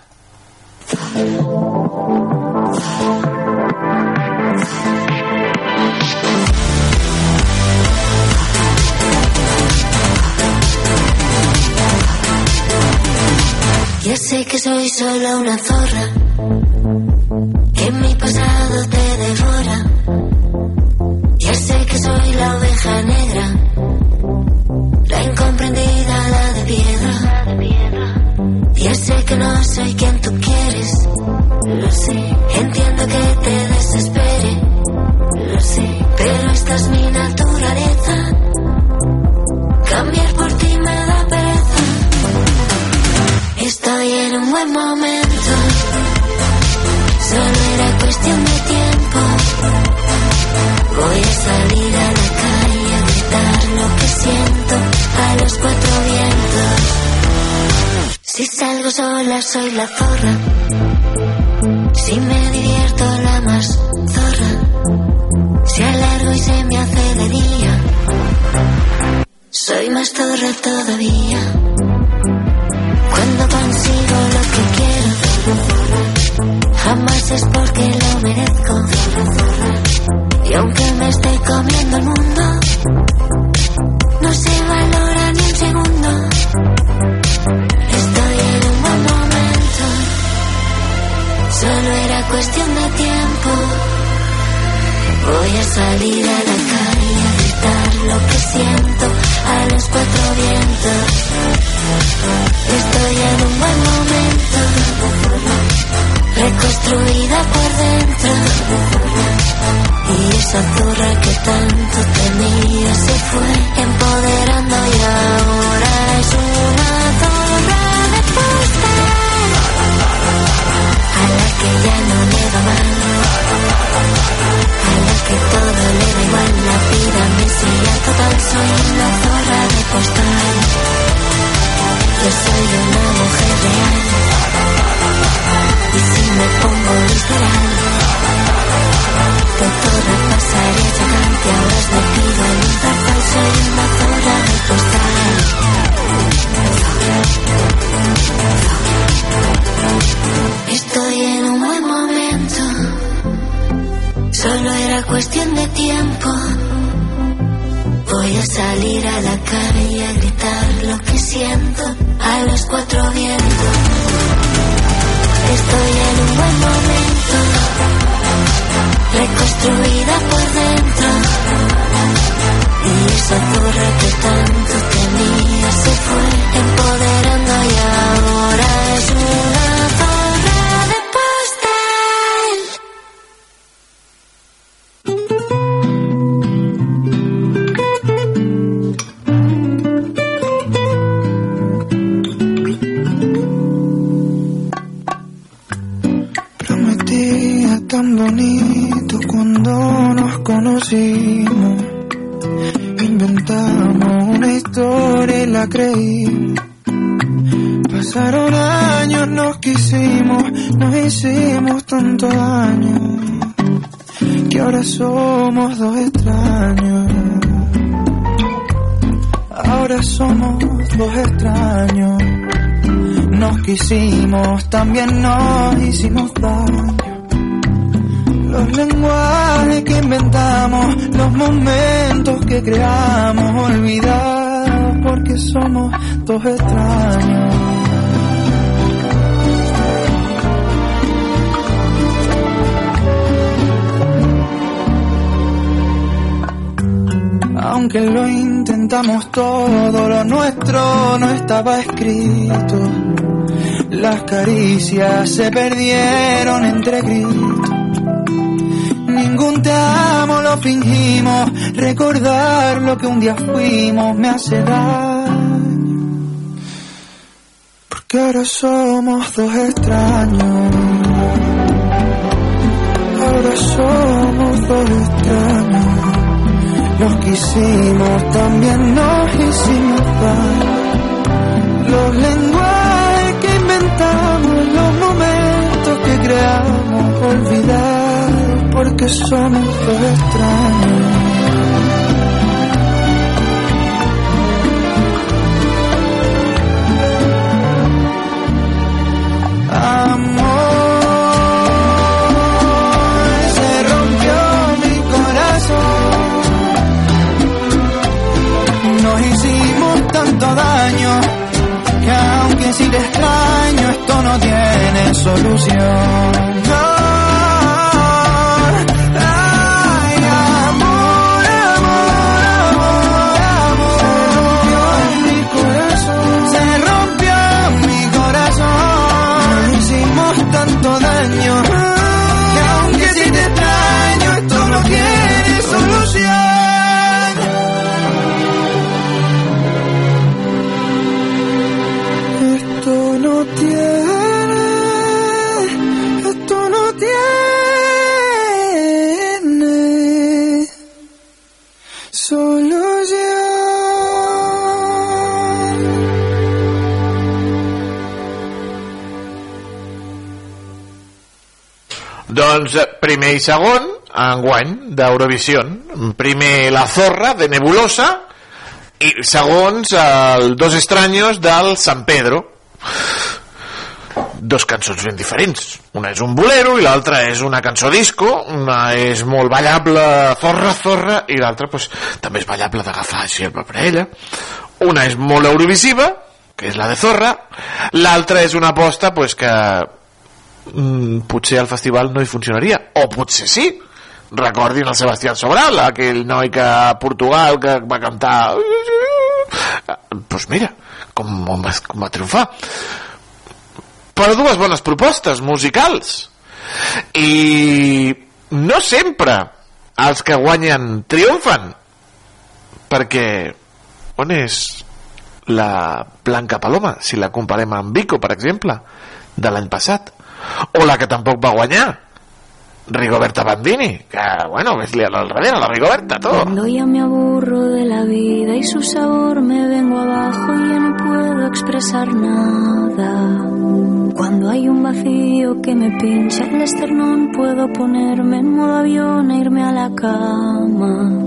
Ya sé que soy solo una zorra, que mi pasado te devora. Ya sé que soy la oveja negra, la incomprendida, sé que no soy quien tú quieres, lo sé. Entiendo que te desespere, lo sé. Pero esta es mi naturaleza, cambiar por ti me da pereza. Estoy en un buen momento. Solo era cuestión de tiempo. Voy a salir Si salgo sola soy la zorra. Si me divierto la más zorra. Si alargo y se me hace de día. Soy más zorra todavía. Cuando consigo lo que quiero, jamás es porque lo merezco. Y aunque me esté comiendo el mundo, no se valora solo era cuestión de tiempo. Voy a salir a la calle a gritar lo que siento a los cuatro vientos. Estoy en un buen momento, reconstruida por dentro. Y esa zorra que tanto temía se fue empoderando y ahora es una zorra que ya no le va mal, a la que todo le da igual, la vida me sigue total, soy una zorra de postal. Yo soy una mujer real. Y si me pongo literal, de toda pasaré llegante, ahora os lo pido en un solo era cuestión de tiempo. Voy a salir a la calle y a gritar lo que siento a los cuatro vientos. Estoy en un buen momento, reconstruida por dentro. Y esa torre que tanto temía se fue empoderando y ahora es una. Que ahora somos dos extraños. Ahora somos dos extraños. Nos quisimos, también nos hicimos daño. Los lenguajes que inventamos, los momentos que creamos, olvidados porque somos dos extraños. Aunque lo intentamos todo, lo nuestro no estaba escrito. Las caricias se perdieron entre gritos. Ningún te amo lo fingimos. Recordar lo que un día fuimos me hace daño. Porque ahora somos dos extraños. Ahora somos dos extraños. Los quisimos, también nos hicimos daño. Los lenguajes que inventamos, los momentos que creamos, olvidados porque somos extraños. Tanto daño que aunque si te extraño esto no tiene solución. Primer i segon, enguany, d'Eurovision. Primer La Zorra, de Nebulosa, i segons el Dos Estranyos del San Pedro. Dos cançons ben diferents. Una és un bolero i l'altra és una cançó disco. Una és molt ballable, zorra, zorra, i l'altra pues, també és ballable d'agafar així el per ella. Una és molt eurovisiva, que és la de Zorra. L'altra és una aposta pues, que mm, potser al festival no hi funcionaria. O potser sí. Recordin el Sebastián Sobral aquell noi que a Portugal que va cantar doncs pues mira com, com, com va triomfar. Però dues bones propostes musicals. I no sempre els que guanyen triomfen perquè on és la Blanca Paloma si la comparem amb Vico per exemple de l'any passat o la que tampoc va guanyar Rigoberta Bandini que bueno, ves-li al darrere la Rigoberta todo Cuando ya me aburro de la vida y su sabor me vengo abajo y ya no puedo expresar nada. Cuando hay un vacío que me pincha el esternón puedo ponerme en modo avión e irme a la cama.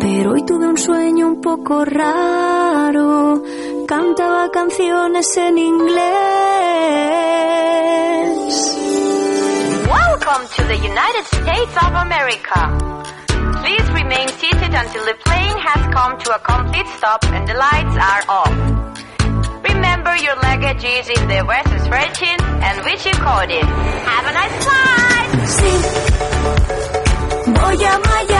Pero hoy tuve un sueño un poco raro. Cantaba canciones en inglés. Welcome to the United States of America. Please remain seated until the plane has come to a complete stop and the lights are off. Remember your luggage is in the West's Virgin and which you coded. Have a nice flight! Sí, voy a Miami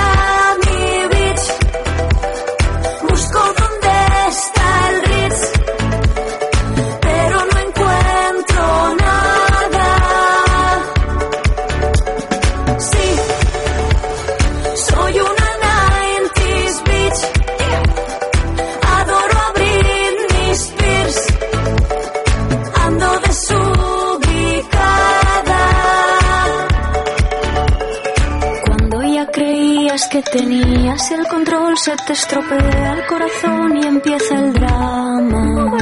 que tenías el control, se te estropea el corazón y empieza el drama.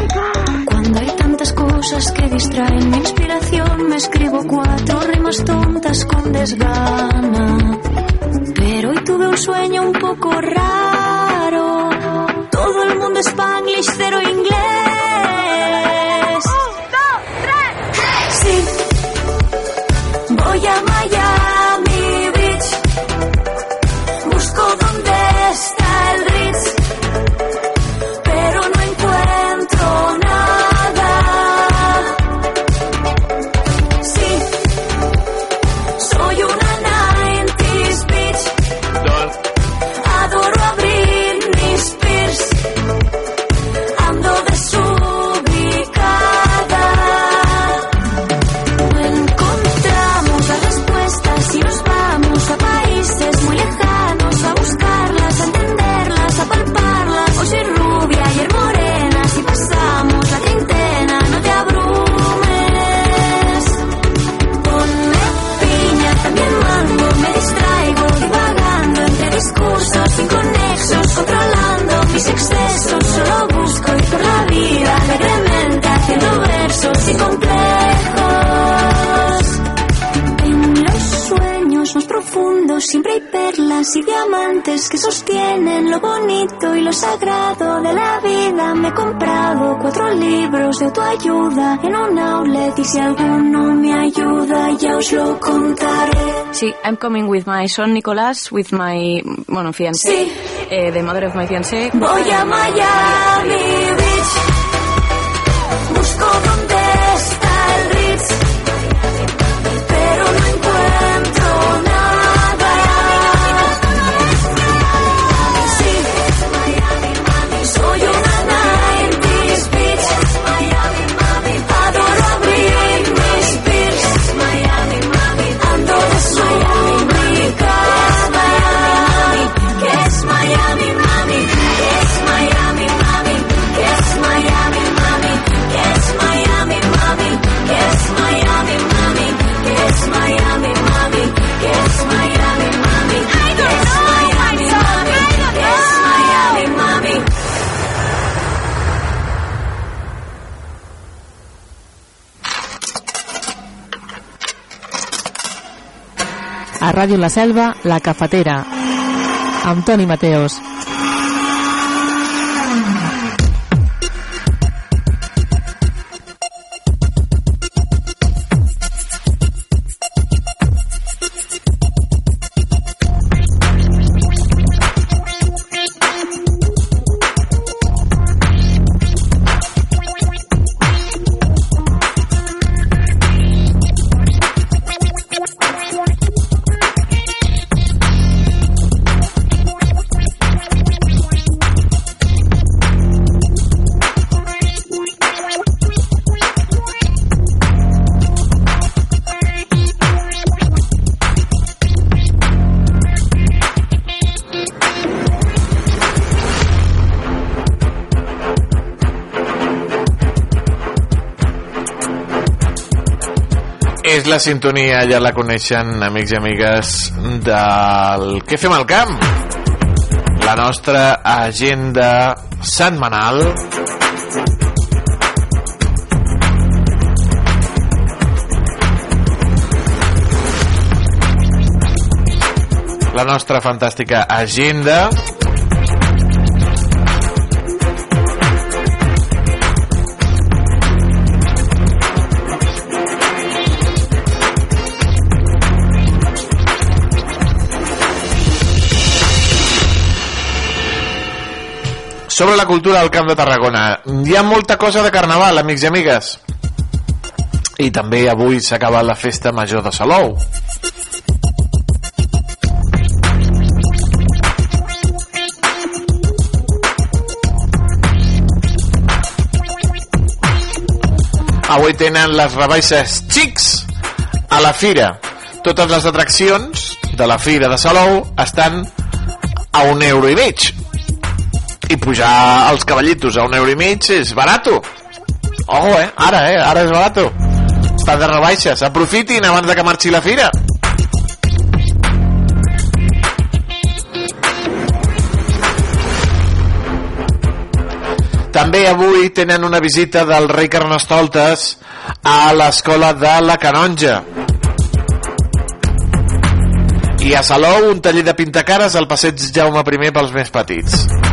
Cuando hay tantas cosas que distraen mi inspiración, me escribo cuatro rimas tontas con desgana. Pero hoy tuve un sueño un poco raro. Todo el mundo spanglish, cero inglés. Sagrado de la vida. Me he comprado cuatro libros de autoayuda en un outlet y si alguno me ayuda ya os lo contaré. Sí, I'm coming with my son Nicolás, with my, bueno, fiancé, Sí. eh, the mother of my fiancé. Voy a Miami Ràdio La Selva, La Cafetera, amb Toni Mateos. La sintonia, ja la coneixen, amics i amigues, del Què fem al camp? La nostra agenda setmanal la nostra fantàstica agenda sobre la cultura del Camp de Tarragona. Hi ha molta cosa de carnaval, amics i amigues. I també avui s'ha acabat la festa major de Salou. Avui tenen les rebaixes xics a la fira. Totes les atraccions de la fira de Salou estan a un euro i mig. I pujar els cavallitos a un euro i mig és barato. Ojo, eh? Ara, eh? Ara és barato. Està de rebaixes. Aprofitin abans de que marxi la fira. També avui tenen una visita del rei Carnestoltes a l'escola de la Canonja. I a Salou, un taller de pintacares al passeig Jaume I pels més petits.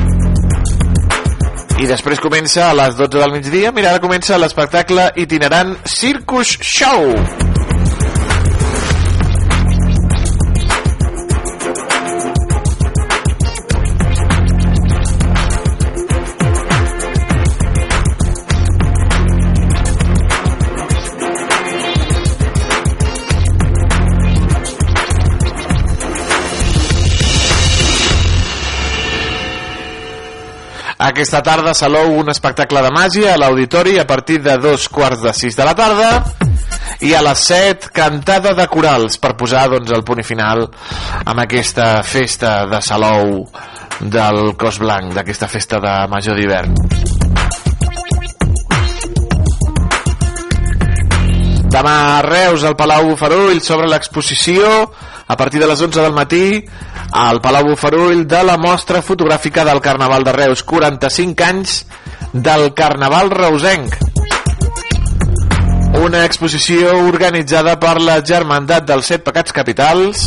I després comença a les 12 del migdia, mira, ara comença l'espectacle itinerant Circus Show. Aquesta tarda a Salou un espectacle de màgia a l'auditori a partir de dos quarts de sis de la tarda i a les set cantada de corals per posar doncs, el punt final amb aquesta festa de Salou del Cos Blanc, d'aquesta festa de major d'hivern. Demà a Reus, al Palau Bufarull, sobre l'exposició a partir de les 11 del matí al Palau Bufarull de la mostra fotogràfica del Carnaval de Reus. 45 anys del Carnaval reusenc. Una exposició organitzada per la Germandat dels Set Pecats Capitals.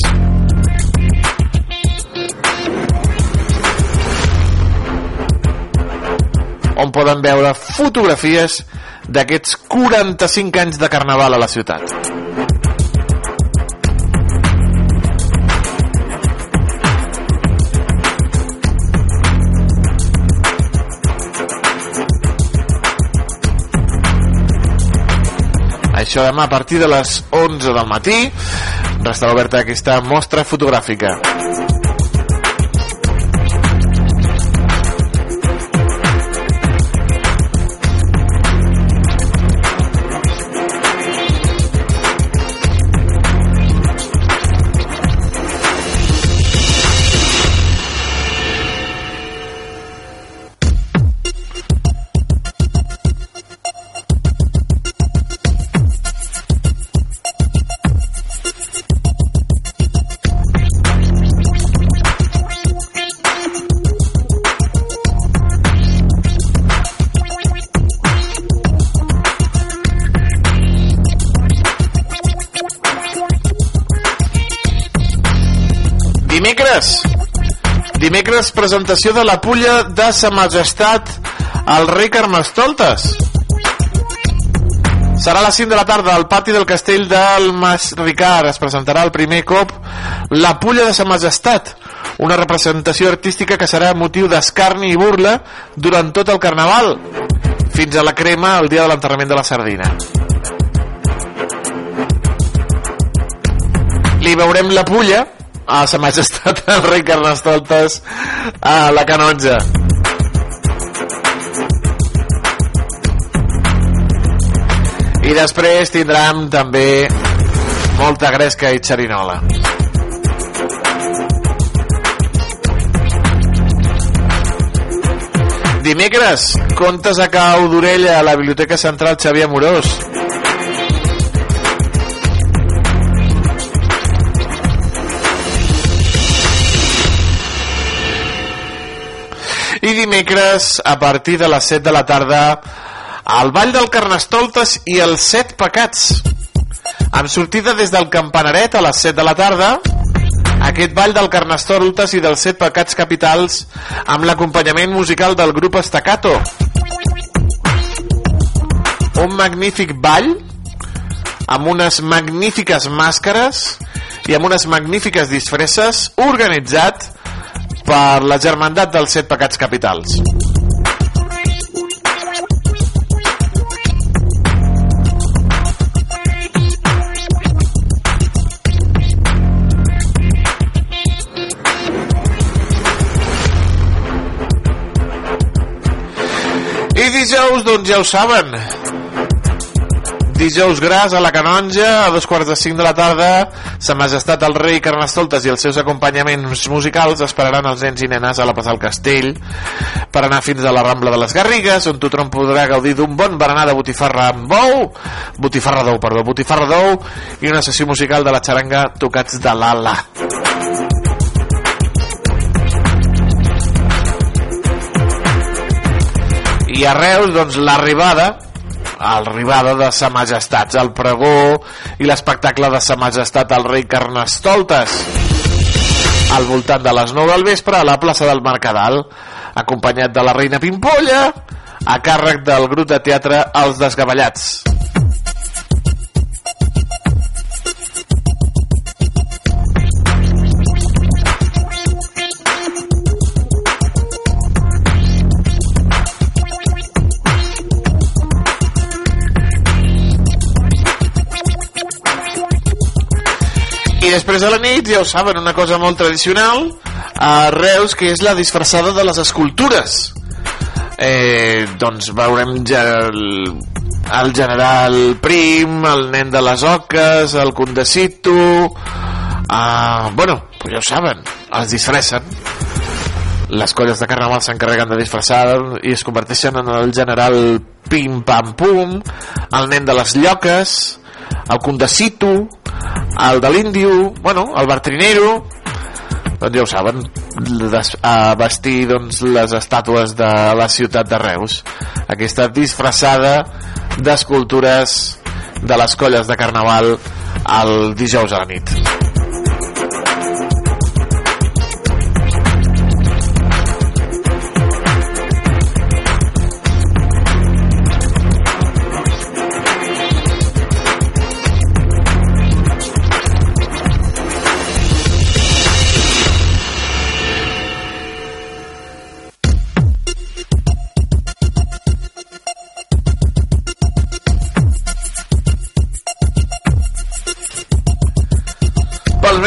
On poden veure fotografies d'aquests 45 anys de Carnaval a la ciutat. Això demà a partir de les 11 del matí restarà oberta aquesta mostra fotogràfica. Presentació de la pulla de Sa Majestat al rei Carnestoltes. Serà a les 5 de la tarda al pati del castell del Mas Ricard. Es presentarà el primer cop la pulla de Sa Majestat, una representació artística que serà motiu d'escarni i burla durant tot el carnaval, fins a la crema el dia de l'enterrament de la sardina. Li veurem la pulla a sa majestat el rei Carnestoltes. A la canonja. I després tindrem també molta gresca i xerinola. Dimecres, contes a cau d'orella a la Biblioteca Central Xavier Amorós. Dimecres a partir de les 7 de la tarda al Ball del Carnestoltes i els Set Pecats. Amb sortida des del Campanaret a les 7 de la tarda aquest ball del Carnestoltes i dels Set Pecats Capitals amb l'acompanyament musical del grup Estacato un magnífic ball amb unes magnífiques màscares i amb unes magnífiques disfresses organitzat per la germandat dels set pecats capitals. I dijous, doncs ja ho saben, Dijous gras a la Canonja, a dos quarts de cinc de la tarda, Sa Majestat el rei Carnestoltes i els seus acompanyaments musicals esperaran els nens i nenes a la plaça del Castell per anar fins a la Rambla de les Garrigues, on tothom podrà gaudir d'un bon berenar de botifarra amb bou, botifarra d'ou, perdó, botifarra d'ou i una sessió musical de la xaranga Tocats de l'Ala. i a Reus doncs l'arribada l'arribada de Sa Majestat el pregó i l'espectacle de Sa Majestat el rei Carnestoltes al voltant de les 9 del vespre a la plaça del Mercadal acompanyat de la reina Pimpolla a càrrec del grup de teatre Els Desgavellats I després de la nit, ja ho saben, una cosa molt tradicional a Reus, que és la disfressada de les escultures. Eh, doncs veurem ja el, el general Prim, el nen de les oques, el condecito... Uh, bueno, pues ja ho saben, es disfressen. Les colles de carnaval s'encarreguen de disfressar i es converteixen en el general Pim Pam Pum, el nen de les lloques, el condecito, el de l'índio, bueno, el bartrinero, doncs ja ho saben, des, a vestir doncs, les estàtues de la ciutat de Reus. Aquesta disfressada d'escultures de les colles de carnaval el dijous a la nit.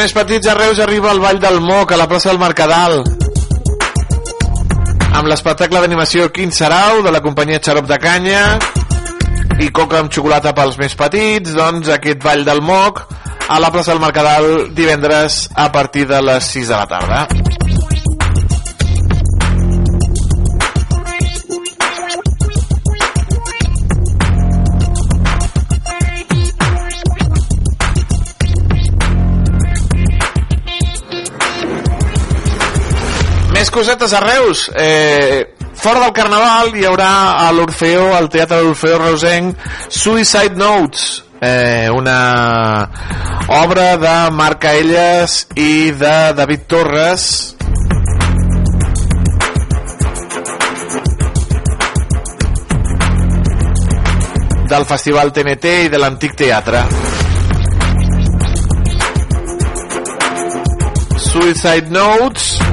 Més petits a Reus arriba el Ball del Moc a la plaça del Mercadal. Amb l'espectacle d'animació Quin Sarau de la companyia Xarop de Canya i coca amb xocolata pels més petits doncs aquest Ball del Moc a la plaça del Mercadal divendres a partir de les 6 de la tarda Més cosetes a Reus. Eh, fora del Carnaval hi haurà a l'Orfeo, al Teatre de l'Orfeo Reusenc, Suicide Notes, eh, una obra de Marc Aelles i de David Torres, del Festival TNT i de l'Antic Teatre. Suicide Notes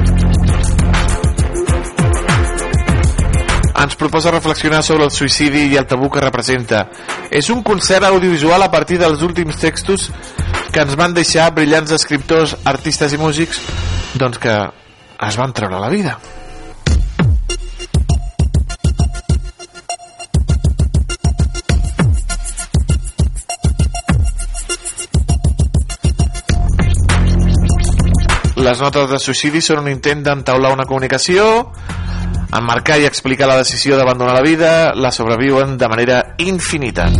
ens proposa reflexionar sobre el suïcidi i el tabú que representa. És un concert audiovisual a partir dels últims textos que ens van deixar brillants escriptors, artistes i músics doncs que es van treure la vida. Les notes de suïcidi són un intent d'entaular una comunicació, emmarcar i explicar la decisió d'abandonar la vida, la sobreviuen de manera infinita.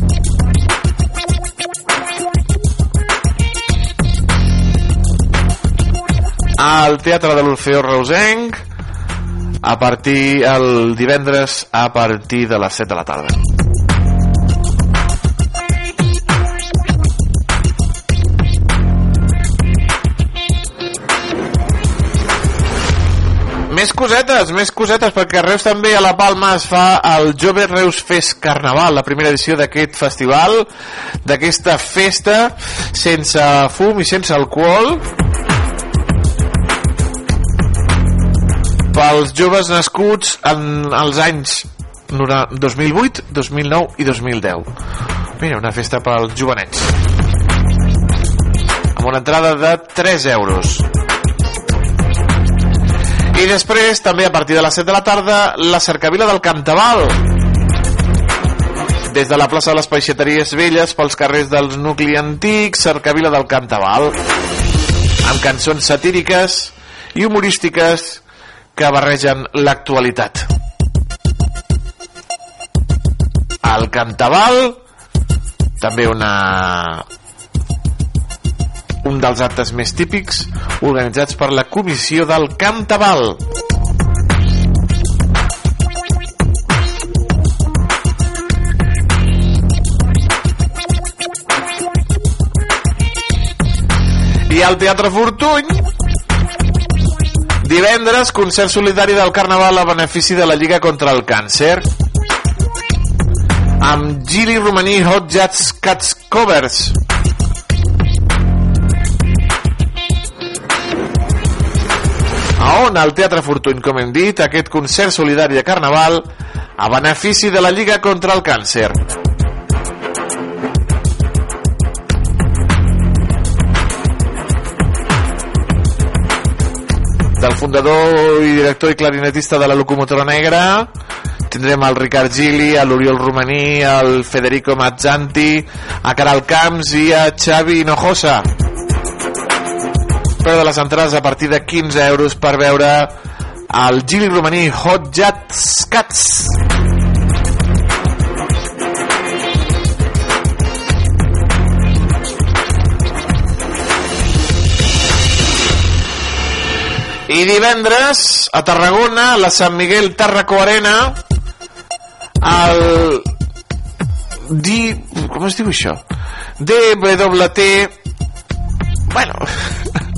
Al Teatre de l'Orfeo Reusenc, a partir el divendres a partir de les 7 de la tarda. Més cosetes, més cosetes, perquè a Reus també a la Palma es fa el Jove Reus Fest Carnaval, la primera edició d'aquest festival, d'aquesta festa sense fum i sense alcohol. Pels joves nascuts en els anys 2008, 2009 i 2010. Mira, una festa pels jovenets. Amb una entrada de 3 euros. I després, també a partir de les 7 de la tarda, la cercavila del Cantaval. des de la plaça de les Peixateries Velles pels carrers dels nucli antics, cercavila del Cantaval, amb cançons satíriques i humorístiques que barregen l'actualitat. El Cantaval, també una un dels actes més típics organitzats per la comissió del Cantaval. I al Teatre Fortuny divendres concert solidari del Carnaval a benefici de la Lliga contra el Càncer amb Gili Romaní Hot Jazz Cats Covers on al Teatre Fortuny, com hem dit, aquest concert solidari de Carnaval a benefici de la Lliga contra el Càncer. Del fundador i director i clarinetista de la Locomotora Negra, tindrem el Ricard Gili, a l'Oriol Romaní, al Federico Mazzanti, a Caral Camps i a Xavi Hinojosa preu de les entrades a partir de 15 euros per veure el Gili Romaní Hot Jazz Cats. I divendres, a Tarragona, a la Sant Miguel Tarraco Arena, el... Di... Com es diu això? DWT... Bueno,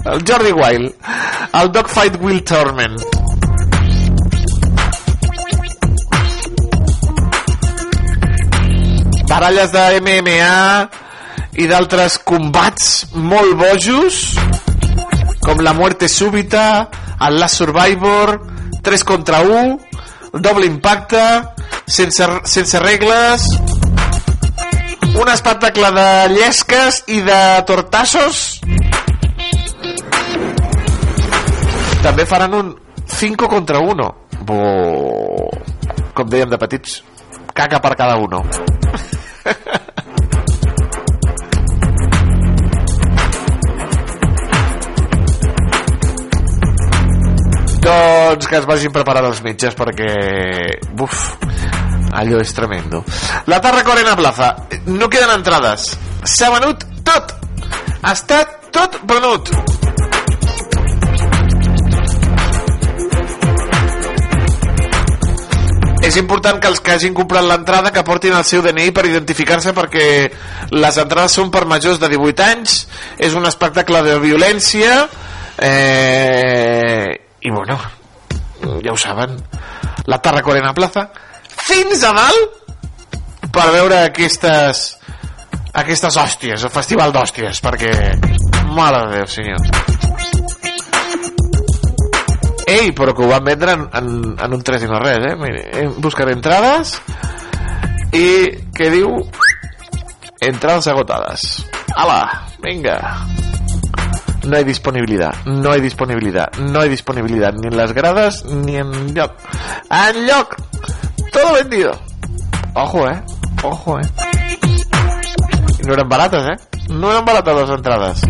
el Jordi Wild, el Dogfight Will Tournament. Baralles de MMA i d'altres combats molt bojos com la muerte súbita, el Last Survivor, 3 contra 1, doble impacte, sense, sense regles, un espectacle de llesques i de tortassos. També faran un 5 contra 1. Bo... Com dèiem de petits, caca per cada uno. doncs que es vagin preparant els metges perquè buf, allò és tremendo. La Tarraco Arena Plaza no queden entrades. S'ha venut tot. Està tot venut és important que els que hagin comprat l'entrada que portin el seu DNI per identificar-se perquè les entrades són per majors de 18 anys és un espectacle de violència eh, i bueno ja ho saben la Tarracorena Plaza fins a dalt per veure aquestes aquestes hòsties, el festival d'hòsties perquè, mare de Déu senyor Ei, però que ho van vendre en, en, en un 3 i no res, eh? Mira, eh, buscaré entrades i què diu? Entradas agotadas. ¡Hala! Venga. No hay disponibilidad, no hay disponibilidad, no hay disponibilidad ni en las gradas ni en lloc. ¡En lloc! Todo vendido. Ojo, eh. Ojo, eh. No eran baratas, eh. No eran baratas las entradas.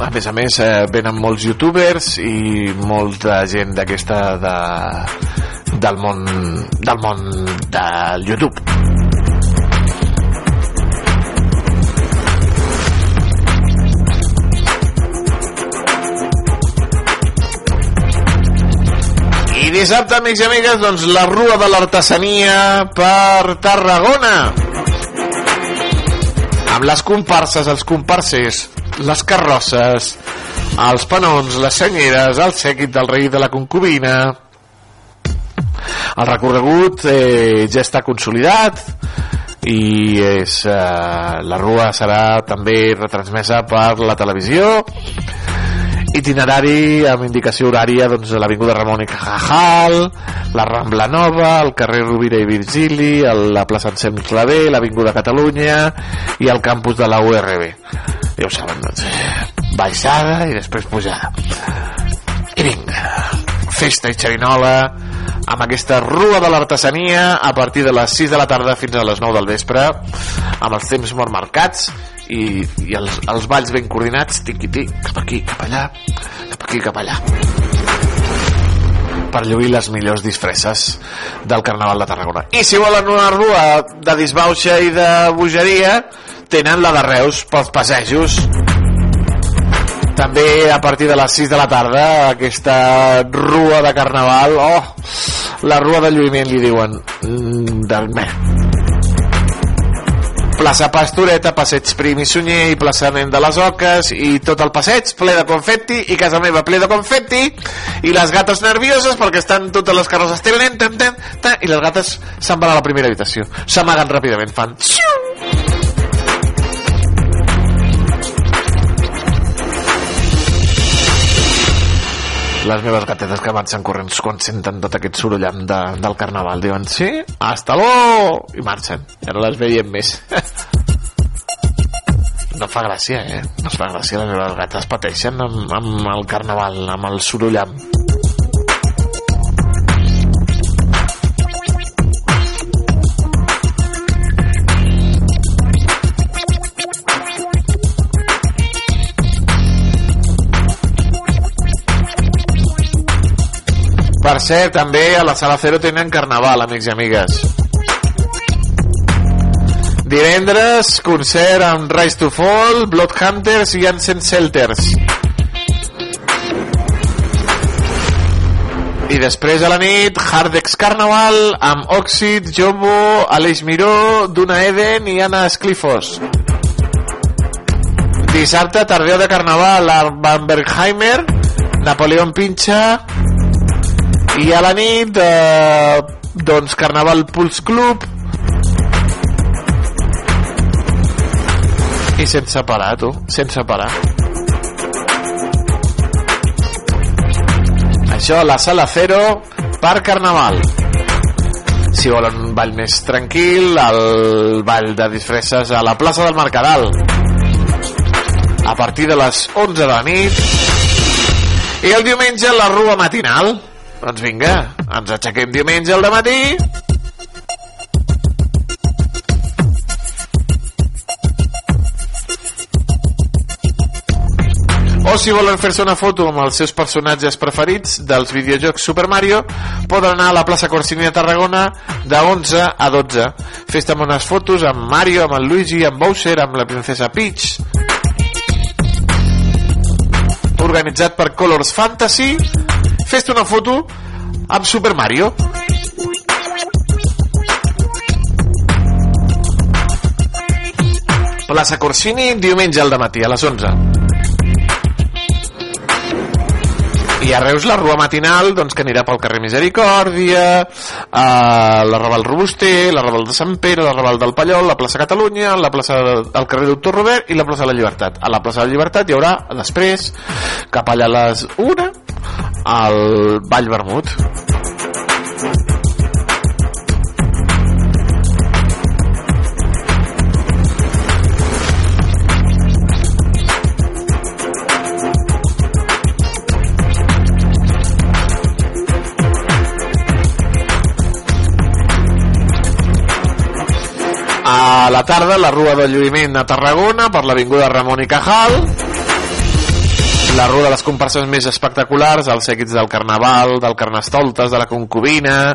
A més a més eh, venen molts youtubers i molta gent d'aquesta de, del món del món del youtube. I dissabte amics i amigues doncs la rua de l'artesania per Tarragona. Amb les comparses, els comparses les carrosses, els panons, les senyeres, el sèquit del rei de la concubina. El recorregut eh, ja està consolidat i és, eh, la rua serà també retransmesa per la televisió itinerari amb indicació horària doncs, a l'Avinguda Ramon i Cajal, la Rambla Nova, el carrer Rovira i Virgili, el- la plaça Ensem Clavé, l'Avinguda Catalunya i el campus de la URB. Ja ho saben, doncs, baixada i després pujada. I vinga, festa i xerinola amb aquesta rua de l'artesania a partir de les 6 de la tarda fins a les 9 del vespre amb els temps molt marcats i, i els, els balls ben coordinats tiqui-tic, cap aquí, cap allà cap aquí, cap allà. Per lluir les millors disfresses del Carnaval de Tarragona. I si volen una rua de disbauxa i de bogeria tenen la de Reus pels passejos. També a partir de les 6 de la tarda aquesta rua de carnaval oh, la rua de lluïment li diuen mm, del me plaça Pastoreta, passeig Prim i Sunyer i plaçament de les Oques i tot el passeig ple de confetti i casa meva ple de confetti i les gates nervioses perquè estan totes les carrosses i les gates se'n van a la primera habitació. S'amaguen ràpidament, fan xiu les meves gatetes que marxen corrents quan senten tot aquest sorollam de, del carnaval. Diuen sí, hasta luego i marxen, i ara les veiem més. No fa gràcia eh? no fa gràcia, les meves gates pateixen amb, amb el carnaval, amb el sorollam Per cert, també a la Sala Cero tenen carnaval, amics i amigues. Divendres, concert amb Rise to Fall, Bloodhunters i Ancient Shelters. I després a la nit, Hardex Carnaval amb Oxid, Jumbo, Aleix Miró, Duna Eden i Anna Esclifos. Dissabte, tardeu de Carnaval a Bambergheimer, Napoleón Pincha, i a la nit eh, doncs Carnaval Pulse Club. I sense parar tu, sense parar. Això la sala Cero per Carnaval. Si volen un ball més tranquil el ball de disfresses a la plaça del Mercadal. A partir de les 11 de la nit. I el diumenge la rua matinal doncs vinga, ens aixequem diumenge al matí o si volen fer-se una foto amb els seus personatges preferits dels videojocs Super Mario poden anar a la plaça Corsini de Tarragona de 11 a 12 fes amb unes fotos amb Mario, amb el Luigi, amb Bowser, amb la princesa Peach. Organitzat per Colors Fantasy fes una foto amb Super Mario. Plaça Corsini diumenge al matí a les 11 i a Reus la rua matinal doncs, que anirà pel carrer Misericòrdia eh, la Raval Robuster la Raval de Sant Pere, la Raval del Pallol la plaça Catalunya, la plaça del carrer Doctor Robert i la plaça de la Llibertat. A la plaça de la Llibertat hi haurà després cap allà a les 1 al Vall Vermut a la tarda la Rua del Lluïment a Tarragona per l'Avinguda Ramon i Cajal la rua de les comparses més espectaculars, els seguits del Carnaval, del Carnestoltes, de la Concubina,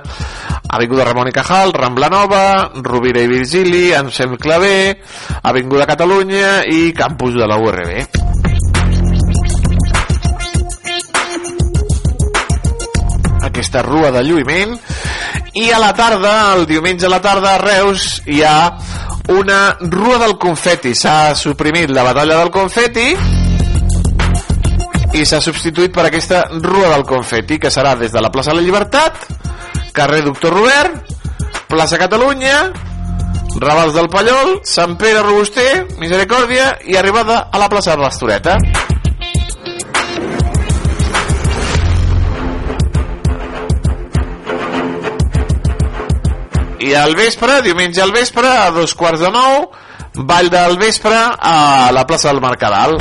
Avinguda Ramon i Cajal, Rambla Nova, Rovira i Virgili, Ansem Clavé, Avinguda Catalunya i Campus de la URB. Aquesta rua de lluïment i a la tarda, el diumenge a la tarda a Reus hi ha una rua del confeti. S'ha suprimit la batalla del confeti i s'ha substituït per aquesta rua del confeti que serà des de la plaça de la Llibertat carrer Doctor Robert plaça Catalunya Ravals del Pallol Sant Pere Robuster Misericòrdia i arribada a la plaça de l'Estoreta I al vespre, diumenge al vespre, a dos quarts de nou, ball del vespre a la plaça del Mercadal.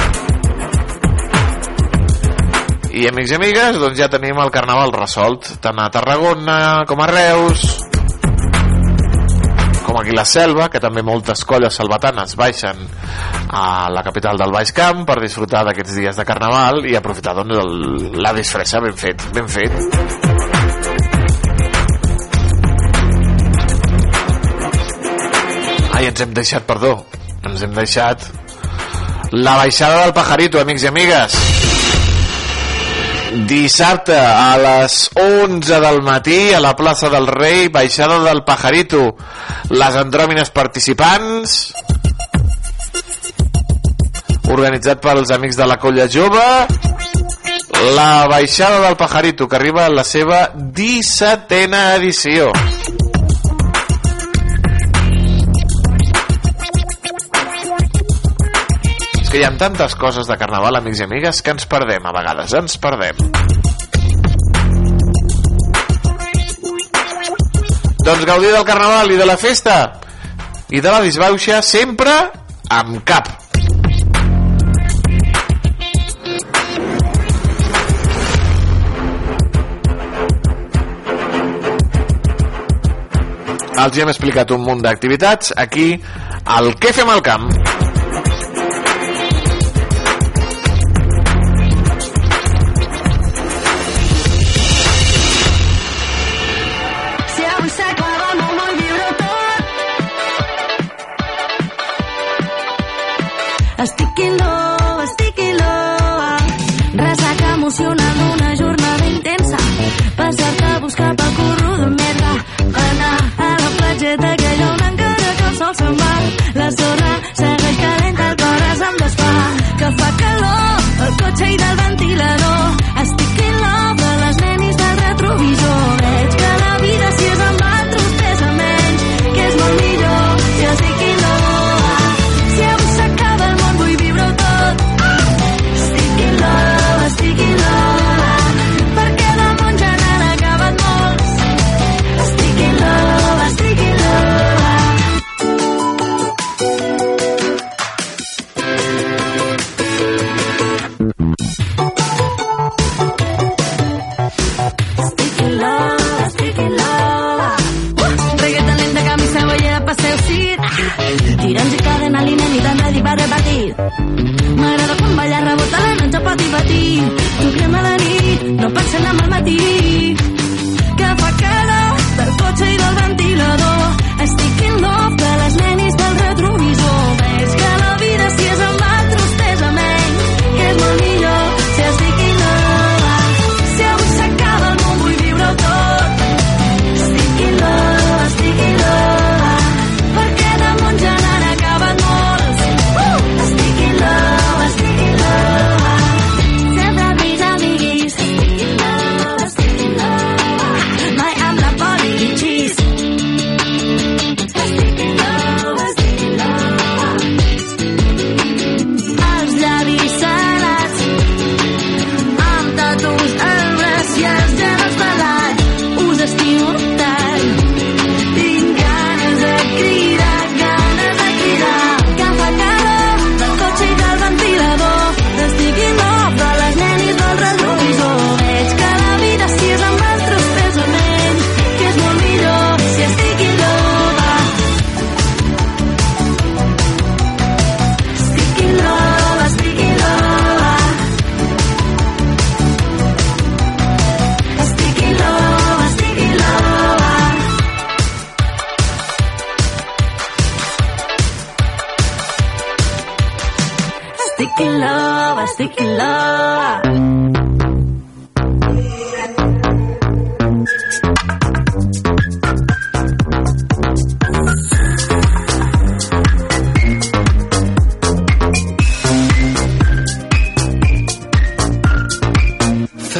I amics i amigues, doncs ja tenim el carnaval resolt, tant a Tarragona com a Reus, com aquí la Selva, que també moltes colles salvatanes baixen a la capital del Baix Camp per disfrutar d'aquests dies de carnaval i aprofitar doncs, el, la disfressa ben fet, ben fet. Ai, ens hem deixat, perdó, ens hem deixat la baixada del Pajarito, amics i amigues. Dissabte a les 11 del matí a la plaça del Rei, baixada del Pajarito. Les andròmines participants organitzat pels amics de la Colla Jove la baixada del Pajarito que arriba a la seva 17a edició hi ha tantes coses de carnaval amics i amigues que ens perdem a vegades, ens perdem. Doncs gaudir del carnaval i de la festa i de la disbauxa sempre amb cap. Els hi hem explicat un munt d'activitats. Aquí al Què fem al camp Love, estic in love. Ressaca emocional d'una jornada intensa. Passar-te a buscar pel curro de merda. Anar a la platgeta aquella on encara que el sol se'n va. La sorra segueix calenta, el cor es em desfà. Que fa calor, el cotxe i del ventilador.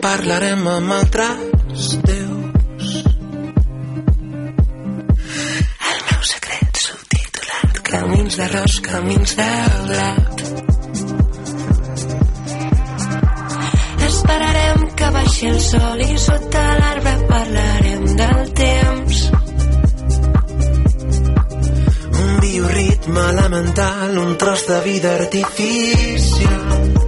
Parlarem amb altres déus. El meu secret subtitulat Camins d'arròs, camins de blat Esperarem que baixi el sol i sota l'arbre parlarem del temps Un bioritme elemental, un tros de vida artificial.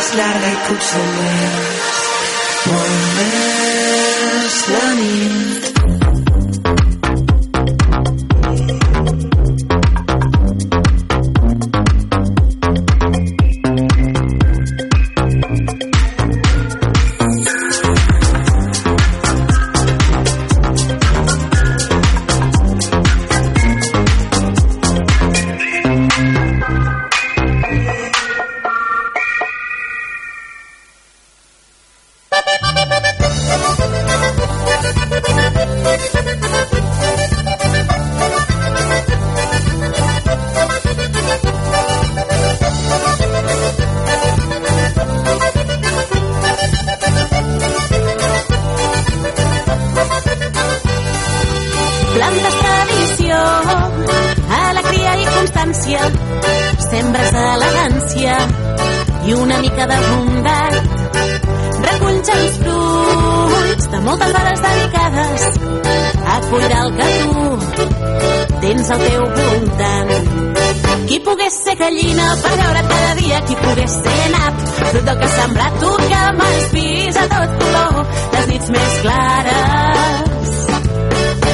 La tarda és llarga i potser tens al teu voltant. Qui pogués ser gallina per veure cada dia, qui pogués ser nap, fruit del que has sembrat tu que m'has vist a tot color, les nits més clares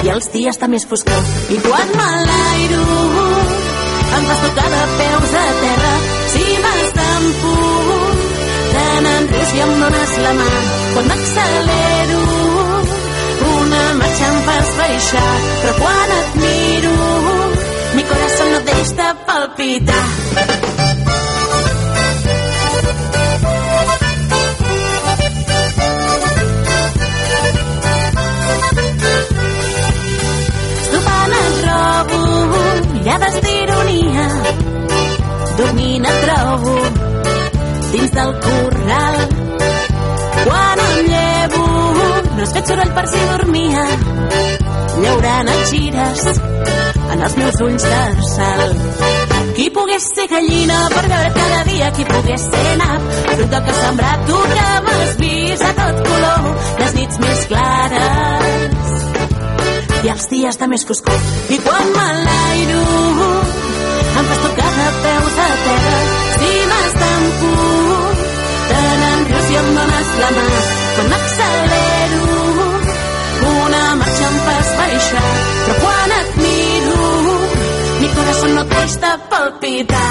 i els dies de més foscor. I quan m'enlairo, em fas tocar de peus a terra, si m'estampo, tant en rius i em dones la mà. Quan m'accelero, una marxa em fas baixar, però quan et miro, mi corazón no deix de palpitar. Mirades d'ironia dormint et trobo dins del corral quan no has fet soroll per si dormia llaurant et gires en els meus ulls de sal. Qui pogués ser gallina per veure cada dia qui pogués ser nap fruit del que has sembrat tu que m'has vist a tot color les nits més clares. I els dies de més foscor. I quan m'enlairo, em fas tocar de peus a terra, si m'estampo, tant en rius i em dones la mà. Quan m'accelero, una marxa em fas baixar, però quan et miro, mi corazón no de palpitar.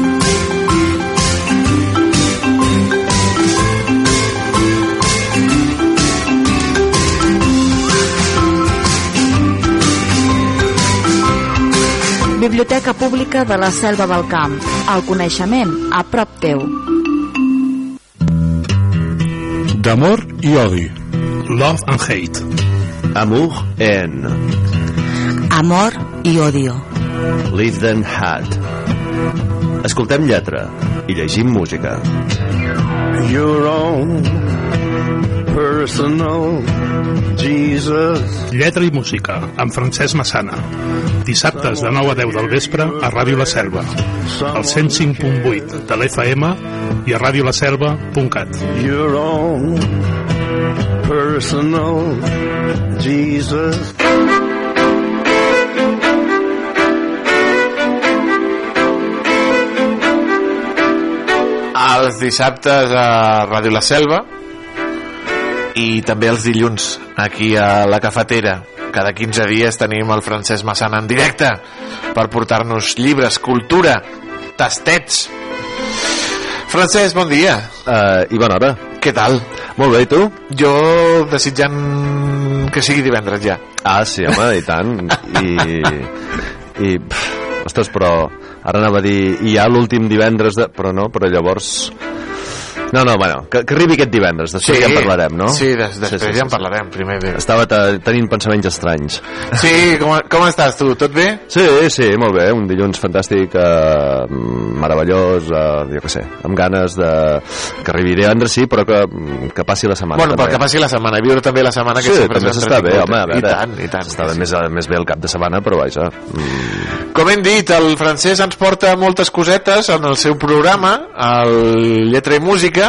Biblioteca Pública de la Selva del Camp. El coneixement a prop teu. D'amor i odi. Love and hate. Amour en Amor i odio. Live Then Had. Escoltem lletra i llegim música. Your own personal Jesus. Lletra i música, amb Francesc Massana. Dissabtes de 9 a 10 del vespre a Ràdio La Selva, al 105.8 de l'FM i a radiolaselva.cat. Your own personal Jesus. Els dissabtes a Ràdio La Selva i també els dilluns aquí a la cafetera. Cada 15 dies tenim el Francesc Massana en directe per portar-nos llibres, cultura, tastets. Francesc, bon dia. Uh, I bona hora. Què tal? Molt bé, i tu? Jo desitjant que sigui divendres ja. Ah, sí, home, i tant. I... i pff, ostres, però ara anava a dir i hi ha l'últim divendres de... però no, però llavors no, no, bueno, que, que arribi aquest divendres, després Sí, ja en parlarem, no? sí, des- després ja en parlarem, primer bé. Estava te, tenint pensaments estranys. Sí, com, com estàs tu? Tot bé? Sí, sí, molt bé, un dilluns fantàstic, eh, meravellós, eh, jo què sé, amb ganes de... que arribi divendres, sí, però que, que passi la setmana. Bueno, perquè passi la setmana, viure també la setmana que sí, sempre també s'està bé, home, a veure, I tant, i tant. Està més, més bé el cap de setmana, però vaja... Mm, Com hem dit, el francès ens porta moltes cosetes en el seu programa, el Lletra i Música,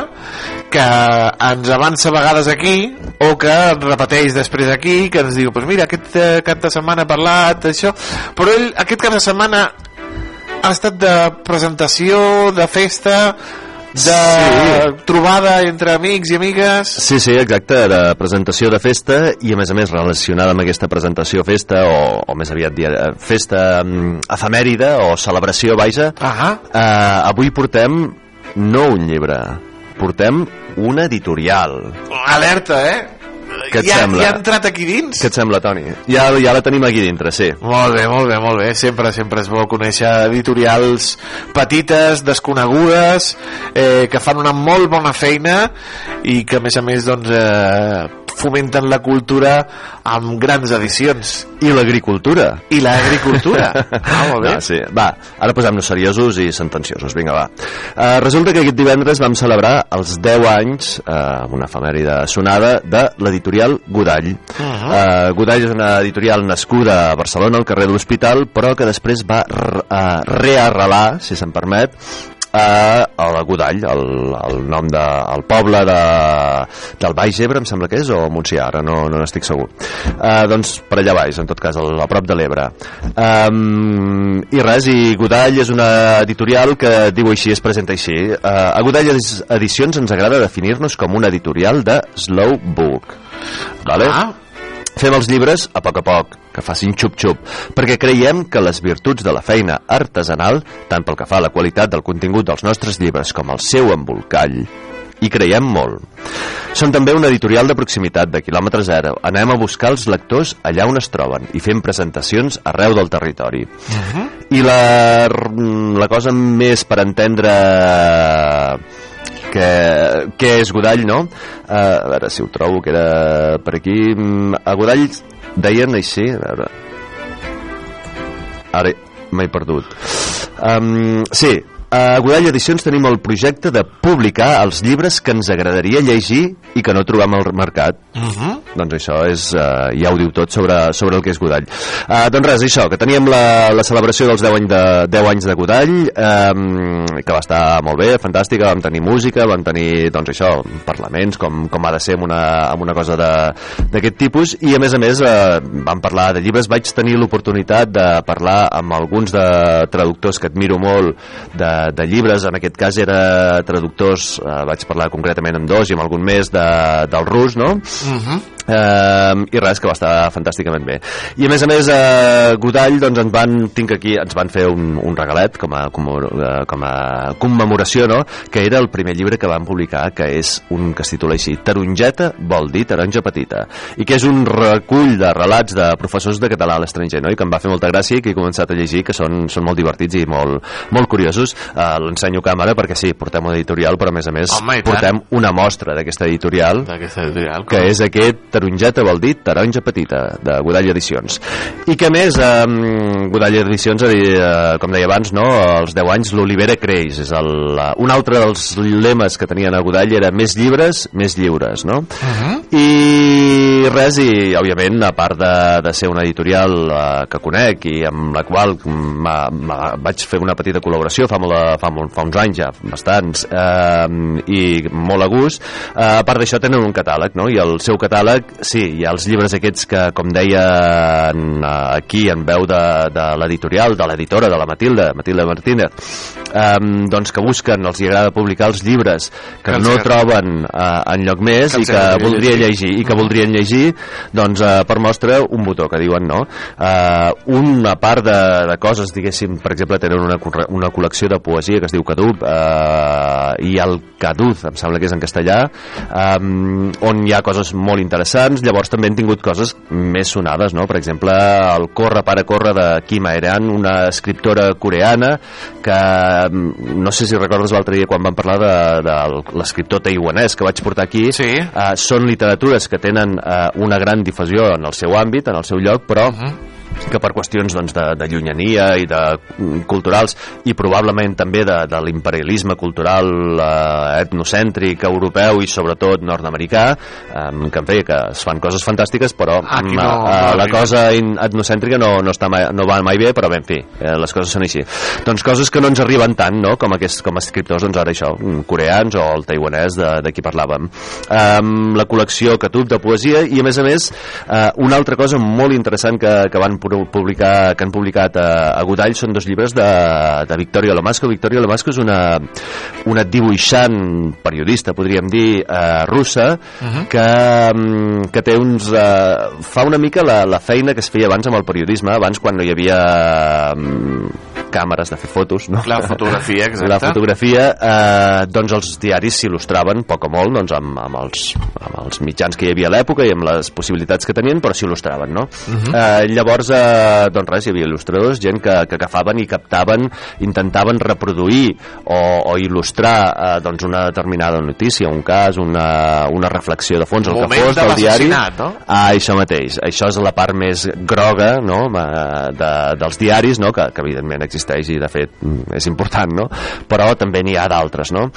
que ens avança a vegades aquí, o que repeteix després aquí, que ens diu, pues mira, aquest eh, cap de setmana ha parlat, això... Però ell, aquest cap de setmana ha estat de presentació, de festa, de Sí. trobada entre amics i amigues... Sí, sí, exacte, de presentació de festa i a més a més relacionada amb aquesta presentació festa o, o més aviat dir, eh, festa mm, efemèride o celebració, vaja. Ah eh, avui portem no un llibre portem una editorial Alerta, eh? Què et ja, sembla? ja ha entrat aquí dins? què et sembla, Toni? Ja, ja la tenim aquí dintre, sí Molt bé, molt bé, molt bé. Sempre, sempre és bo conèixer editorials petites, desconegudes, eh, que fan una molt bona feina i que, a més a més, doncs, eh, fomenten la cultura amb grans edicions. I l'agricultura. I l'agricultura. Ah, molt bé. No, sí. Va, ara posem-nos seriosos i sentenciosos. Vinga, va. Uh, resulta que aquest divendres vam celebrar els 10 anys, uh, una efemèride sonada, de l'editorial Godall. Uh. -huh. uh, Godall és una editorial nascuda a Barcelona, al carrer de l'Hospital, però que després va uh, rearrelar, si se'n permet, a, a la Godall, el, el nom de, el poble de, del Baix Ebre, em sembla que és, o Montsià, ara no, no n'estic segur. Uh, doncs per allà baix, en tot cas, al- a prop de l'Ebre. Um, I res, i Godall és una editorial que diu així, es presenta així. Uh, a Godall Edi- Edicions ens agrada definir-nos com una editorial de slow book. Vale? Ah. Fem els llibres a poc a poc, que facin xup-xup, perquè creiem que les virtuts de la feina artesanal, tant pel que fa a la qualitat del contingut dels nostres llibres com el seu embolcall, hi creiem molt. Són també una editorial de proximitat, de quilòmetre zero. Anem a buscar els lectors allà on es troben i fem presentacions arreu del territori. I la, la cosa més per entendre que, que és Godall, no? Uh, a veure si ho trobo, que era per aquí. Mm, A Godall deien així, a veure... Ara m'he perdut. Um, sí, a Godall Edicions tenim el projecte de publicar els llibres que ens agradaria llegir i que no trobem al mercat. Uh -huh. doncs això és, uh, ja ho diu tot sobre, sobre el que és Godall. Uh, doncs res, això, que teníem la, la celebració dels 10 anys de, 10 anys de Godall, um, que va estar molt bé, fantàstica, vam tenir música, vam tenir, doncs això, parlaments, com, com ha de ser amb una, amb una cosa de- d'aquest tipus, i a més a més uh, vam parlar de llibres, vaig tenir l'oportunitat de parlar amb alguns de traductors que admiro molt de, de llibres, en aquest cas era traductors, uh, vaig parlar concretament amb dos i amb algun més de, del rus, no? Uh, i res, que va estar fantàsticament bé i a més a més uh, Godall doncs ens van, tinc aquí, ens van fer un, un regalet com a, com, a, com a commemoració no? que era el primer llibre que van publicar que és un que es titula així Tarongeta vol dir taronja petita i que és un recull de relats de professors de català a l'estranger no? i que em va fer molta gràcia i que he començat a llegir que són, són molt divertits i molt, molt curiosos uh, l'ensenyo a càmera perquè sí, portem una editorial però a més a més Home, portem una mostra d'aquesta editorial editorial. que és aquest taronjeta vol dir taronja petita de Godall Edicions. I que a més? Eh, Godall Edicions eh, com deia abans no, als 10 anys l'Olivera creix és el, eh, un altre dels lemes que tenien a Godall era més llibres, més lliures no? i res i òbviament a part de, de ser una editorial eh, que conec i amb la qual m'ha- m'ha- vaig fer una petita col·laboració fa, molt, fa, molt, fa uns anys ja, bastants eh, i molt a gust eh, a part d'això tenen un catàleg no? i el seu catàleg, sí, hi ha els llibres aquests que com deia aquí en veu de, de l'editorial de l'editora, de la Matilda, Matilda Martínez eh, doncs que busquen els hi agrada publicar els llibres que, Que no troben eh, en lloc més Que i que voldria llegir. llegir i que voldrien llegir doncs eh, per mostra un botó que diuen no eh, una part de, de coses diguéssim per exemple tenen una, una col·lecció de poesia que es diu Cadub eh, i el Caduz em sembla que és en castellà eh, on hi ha coses molt interessants llavors també han tingut coses més sonades no? per exemple el Corre para Corre de Kim Aeran una escriptora coreana que mm, no sé si recordes l'altre dia quan vam parlar de, de l'escriptor taiwanès que vaig portar aquí sí. uh, són literatures que tenen uh, una gran difusió en el seu àmbit, en el seu lloc però que per qüestions doncs, de, de llunyania i de mm, culturals i probablement també de, de l'imperialisme cultural eh, etnocèntric europeu i sobretot nord-americà eh, que en fi, que es fan coses fantàstiques però Aquí mm, no- eh, no la arriba. cosa etnocèntrica no, no, està mai, no va mai bé però bé, en fi, eh, les coses són així doncs coses que no ens arriben tant no? com, aquests, com a escriptors, doncs ara això mm, coreans o el taiwanès de, de qui parlàvem um, la col·lecció Catub de poesia i a més a més uh, una altra cosa molt interessant que, que van publicar que han publicat a, a Godall són dos llibres de, de Victoria Lomasco Victoria Lomasco és una, una dibuixant periodista, podríem dir uh, russa, Mhm. que, mm, que té uns uh, fa una mica la, la feina que es feia abans amb el periodisme, abans quan no hi havia mm, càmeres de fer fotos no? La fotografia, exacte. la fotografia eh, doncs els diaris s'il·lustraven poc o molt doncs, amb, amb, els, amb els mitjans que hi havia a l'època i amb les possibilitats que tenien però s'il·lustraven no? Mhm. eh, llavors eh, doncs res, hi havia il·lustradors gent que, que agafaven i captaven intentaven reproduir o, o il·lustrar eh, doncs una determinada notícia un cas, una, una reflexió de fons el que Moment fos de del diari no? Ah, això mateix. Això és la part més groga no? Ma- de, dels diaris, no? que, que evidentment existeix i de fet mm, és important, no? però també n'hi ha d'altres. No?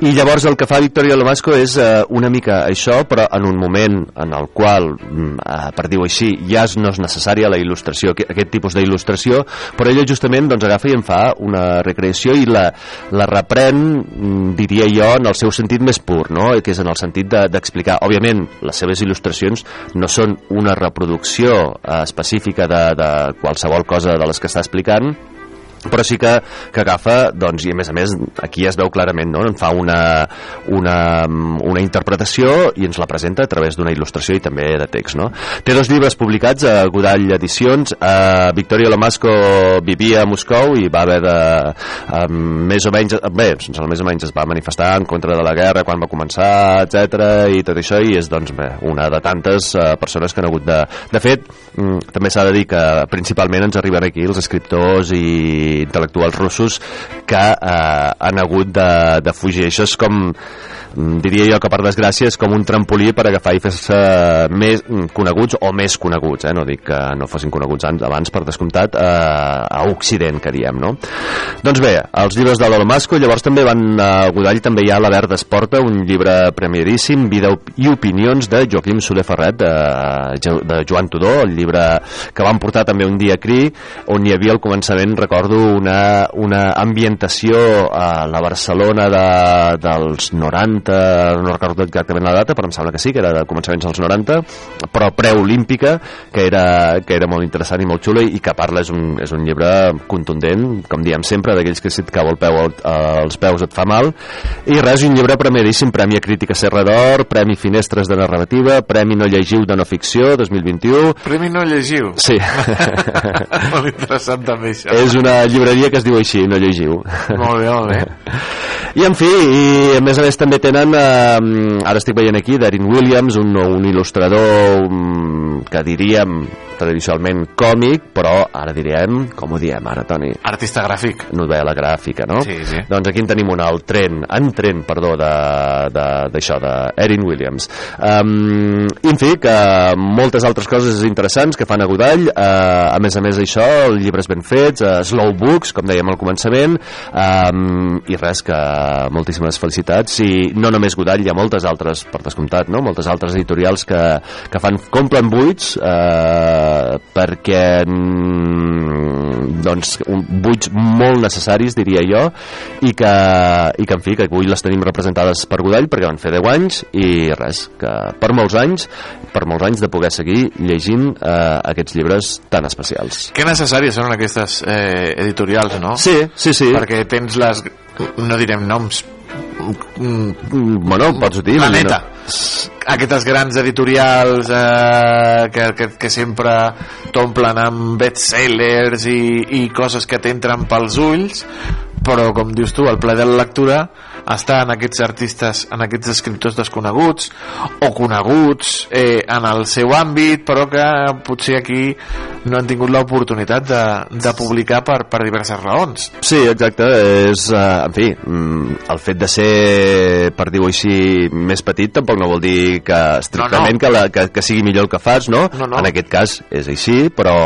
I llavors el que fa Victoria Lomasco és eh, una mica això, però en un moment en el qual, mm, eh, per dir-ho així, ja no és necessària la il·lustració, aqu- aquest tipus d'il·lustració, però ella justament doncs, agafa i en fa una recreació i la, la reprèn, mm, diria jo, en el seu sentit més pur, no? que és en el sentit de- d'explicar. Òbviament, les seves il·lustracions no són una reproducció eh, específica de, de qualsevol cosa de les que està explicant, però sí que, que agafa doncs, i a més a més aquí es veu clarament no? en fa una, una, una interpretació i ens la presenta a través d'una il·lustració i també de text no? té dos llibres publicats a Godall Edicions eh, Victoria Lomasco vivia a Moscou i va haver de eh, més o menys bé, sense més o menys es va manifestar en contra de la guerra quan va començar etc i tot això i és doncs bé, una de tantes eh, persones que han hagut de de fet, mm, també s'ha de dir que principalment ens arriben aquí els escriptors i intel·lectuals russos que eh, han hagut de, de fugir. Això és com diria jo que per desgràcia és com un trampolí per agafar i fer-se més mm, coneguts o més coneguts, eh? no dic que no fossin coneguts an- abans per descomptat eh, a Occident que diem, no? Doncs bé, els llibres de l'Olo Masco llavors també van a Godall també hi ha La Verda Esporta, un llibre premiadíssim, Vida i opinions de Joaquim Soler Ferret de, de Joan Tudor, el llibre que van portar també un dia CRI on hi havia al començament, recordo una, una ambientació a la Barcelona de, dels 90 no recordo exactament la data però em sembla que sí, que era de començaments dels 90 però preolímpica que era, que era molt interessant i molt xulo i que parla és un, és un llibre contundent com diem sempre, d'aquells que si et cau el peu al- als peus et fa mal i res, un llibre premiadíssim, Premi a Crítica Serra d'Or, Premi Finestres de Narrativa Premi No Llegiu de No Ficció 2021 Premi no llegiu. Sí. molt interessant també això. és una llibreria que es diu així, No Llegiu Molt bé, molt bé. I en fi, i a més a més també tenen, eh, ara estic veient aquí, Darren Williams, un, un il·lustrador um, que diríem tradicionalment còmic, però ara direm, com ho diem ara, Toni? Artista gràfic. Novel·la gràfica, no? Sí, sí. Doncs aquí en tenim una, el tren, en tren, perdó, de- de- d'això, de, de Erin Williams. Um, I en fi, que moltes altres coses interessants que fan a Godall, uh, a més a més això, llibres ben fets, uh, slow books, com dèiem al començament, um, i res, que moltíssimes felicitats, i no només Godall, hi ha moltes altres, per descomptat, no? moltes altres editorials que, que fan, complen buits, uh, perquè mm, doncs, un, buits molt necessaris, diria jo, i que, i que en fi, que avui les tenim representades per Godall perquè van fer 10 anys i res, que per molts anys per molts anys de poder seguir llegint eh, aquests llibres tan especials Que necessàries són aquestes eh, editorials, no? Sí, sí, sí. Perquè tens les... no direm noms... Mm, bueno, pots dir Planeta. Aquestes grans editorials eh, que, que, que sempre t'omplen amb bestsellers i, i coses que t'entren pels ulls però com dius tu, el ple de la lectura està en aquests artistes, en aquests escriptors desconeguts o coneguts eh, en el seu àmbit però que potser aquí no han tingut l'oportunitat de, de publicar per, per diverses raons Sí, exacte, és, eh, en fi, mm, el fet de ser, per dir-ho així, més petit tampoc no vol dir que estrictament No, no. Que, la, que, que sigui millor el que fas, no? No, no. En aquest cas és així, però,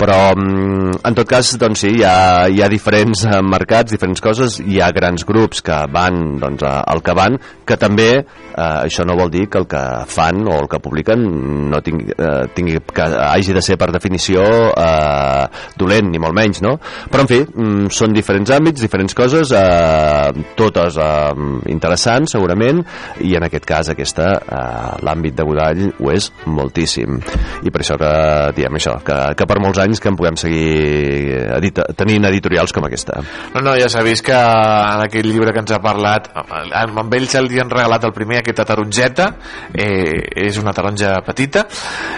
però mm, en tot cas, doncs sí, hi ha, hi ha diferents eh, mercats, diferents coses, hi ha grans grups que van doncs, al que van, que també eh, això no vol dir que el que fan o el que publiquen no tingui, eh, tingui que hagi de ser per definició eh, dolent, ni molt menys, no? Però, en fi, mm, són diferents àmbits, diferents coses, eh, totes eh, interessants, segurament, i en aquest cas aquesta, eh, l'àmbit de Godall ho és moltíssim. I per això que diem això, que, que per molts anys que en puguem seguir edita, tenint editorials com aquesta. No, no, ja s'ha vist que en aquell llibre que ens ha parlat, amb amb ell se li han regalat el primer, aquesta taronjeta, eh, és una taronja petita,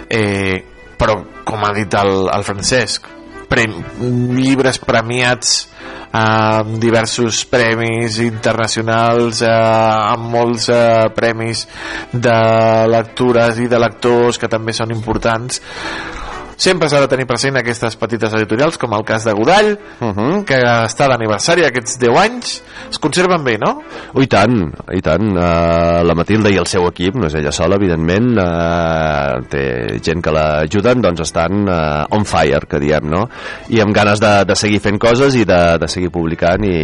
eh, però com ha dit el, el Francesc, prem, llibres premiats amb diversos premis internacionals, eh, amb molts eh, premis de lectures i de lectors que també són importants sempre s'ha de tenir present aquestes petites editorials com el cas de Godall uh -huh. que està d'aniversari aquests 10 anys es conserven bé, no? Oh, I tant, i tant. Uh, la Matilda i el seu equip, no és ella sola, evidentment, uh, té gent que l'ajuden, doncs estan uh, on fire, que diem, no? I amb ganes de, de seguir fent coses i de, de seguir publicant i,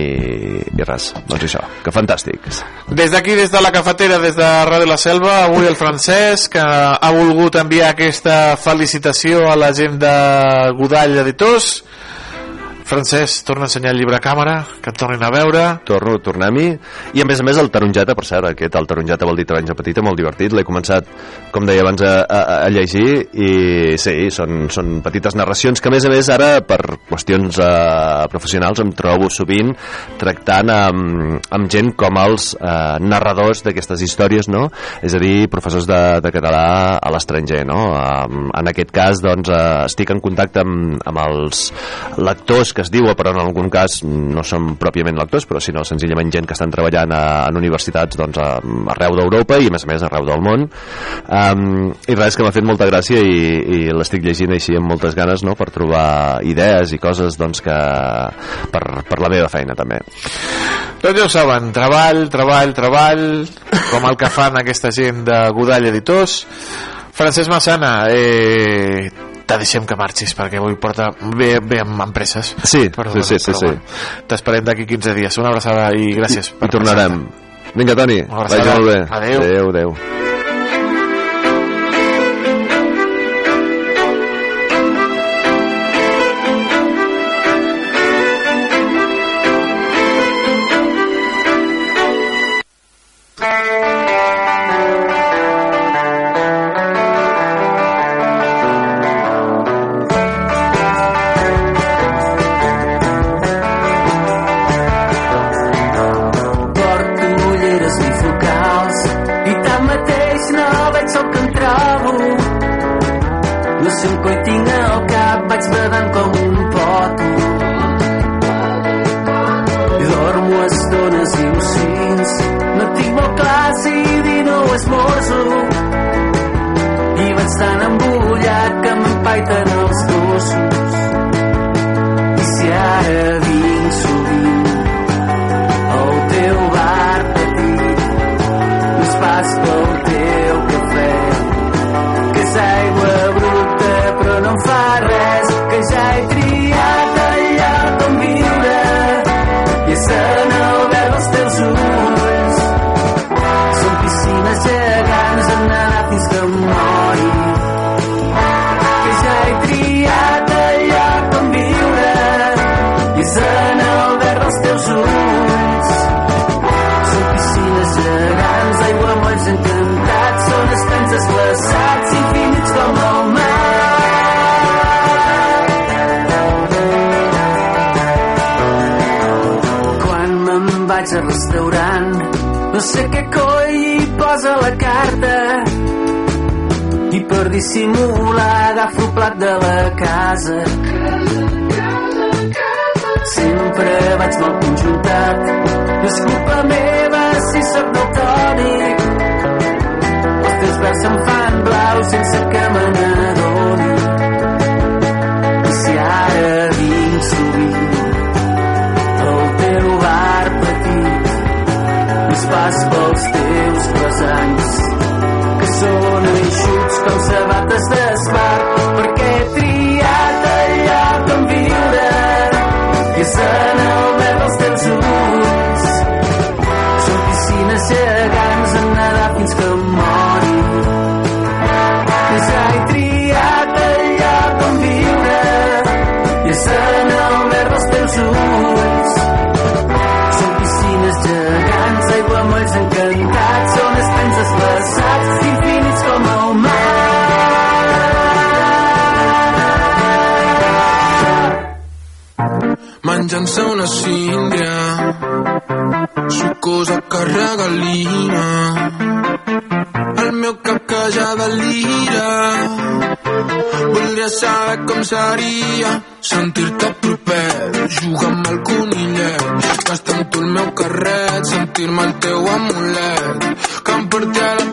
i res, doncs això, que fantàstic. Des d'aquí, des de la cafetera, des de Ràdio La Selva, avui el Francesc que ha volgut enviar aquesta felicitació a la gent de Godall Editors. Francesc, torna a ensenyar el llibre a càmera, que et tornin a veure. Torno, tornem-hi. I a més a més el taronjata, per cert, aquest el taronjata vol dir taronja petita, molt divertit. L'he començat, com deia abans, a, a, a llegir i sí, són, són petites narracions que a més a més ara, per qüestions eh, professionals, em trobo sovint tractant amb, amb gent com els eh, narradors d'aquestes històries, no? És a dir, professors de, de català a l'estranger, no? En aquest cas, doncs, eh, estic en contacte amb, amb els lectors que que es diu, però en algun cas no són pròpiament lectors, però sinó senzillament gent que estan treballant a, en universitats doncs, a, arreu d'Europa i a més a més arreu del món. Um, I res, que m'ha fet molta gràcia i, i l'estic llegint així amb moltes ganes no? per trobar idees i coses doncs, que, per, per la meva feina també. Doncs ja ho saben, treball, treball, treball, com el que fan aquesta gent de Godall Editors. Francesc Massana, eh, te deixem que marxis perquè avui porta bé, bé amb empreses. Sí, sí, sí, sí, sí. bueno, T'esperem d'aquí 15 dies. Una abraçada i gràcies. I tornarem. Vinga, Toni, vagi molt bé. Adéu. Adéu, adéu. Dino o esmorzo. I vaig tan embullat que m'empaiten vaig restaurant. No sé què coi hi posa la carta. I per dissimular agafo el plat de la casa. Sempre vaig mal conjuntat. No és culpa meva si sóc daltònic. Els teus verds se'm fan blaus sense una síndria sucosa que regalina el meu cap que ja delira voldria saber com seria sentir-te proper. Jugar amb el conillet gastar amb tu el meu carret sentir-me el teu amulet. Que em porti a la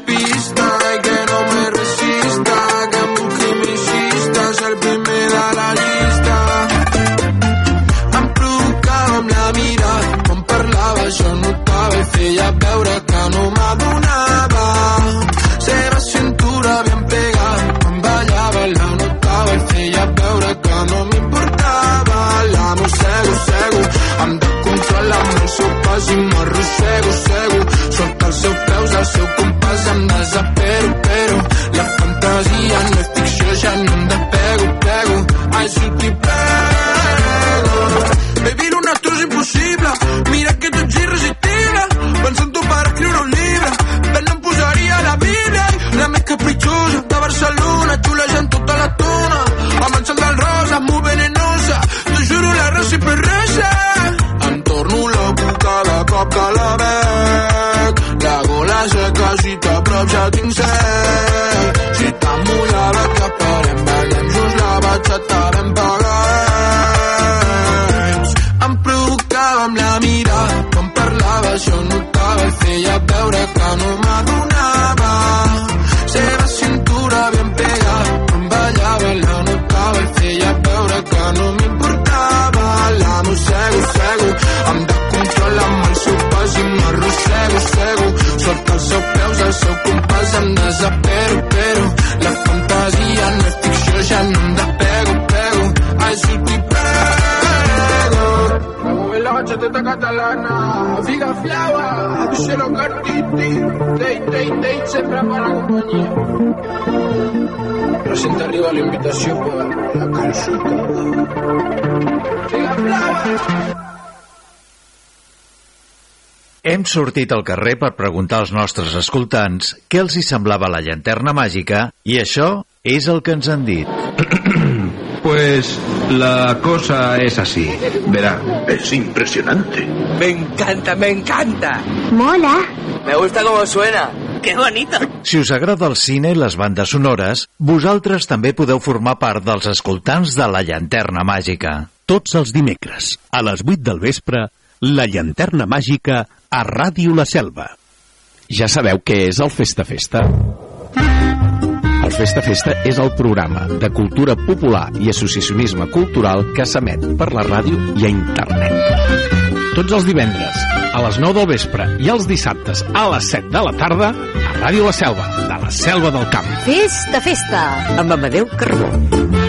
La invitació per la consulta. Hem sortit al carrer per preguntar als nostres escoltants què els hi semblava la llanterna màgica i això és el que ens han dit. Pues la cosa es así. Verá, es impresionante. Me encanta, me encanta. Mola. Me gusta cómo suena. Qué bonito. Si us agrada el cine i les bandes sonores, vosaltres també podeu formar part dels escoltants de la llanterna màgica. Tots els dimecres, a les 8 del vespre, la llanterna màgica a Ràdio La Selva. Ja sabeu què és el Festa Festa? El Festa Festa és el programa de cultura popular i associacionisme cultural que s'emet per la ràdio i a internet. Tots els divendres, a les 9 del vespre i els dissabtes a les 7 de la tarda, a Ràdio La Selva, de la Selva del Camp. Festa, festa, amb Amadeu Carbó.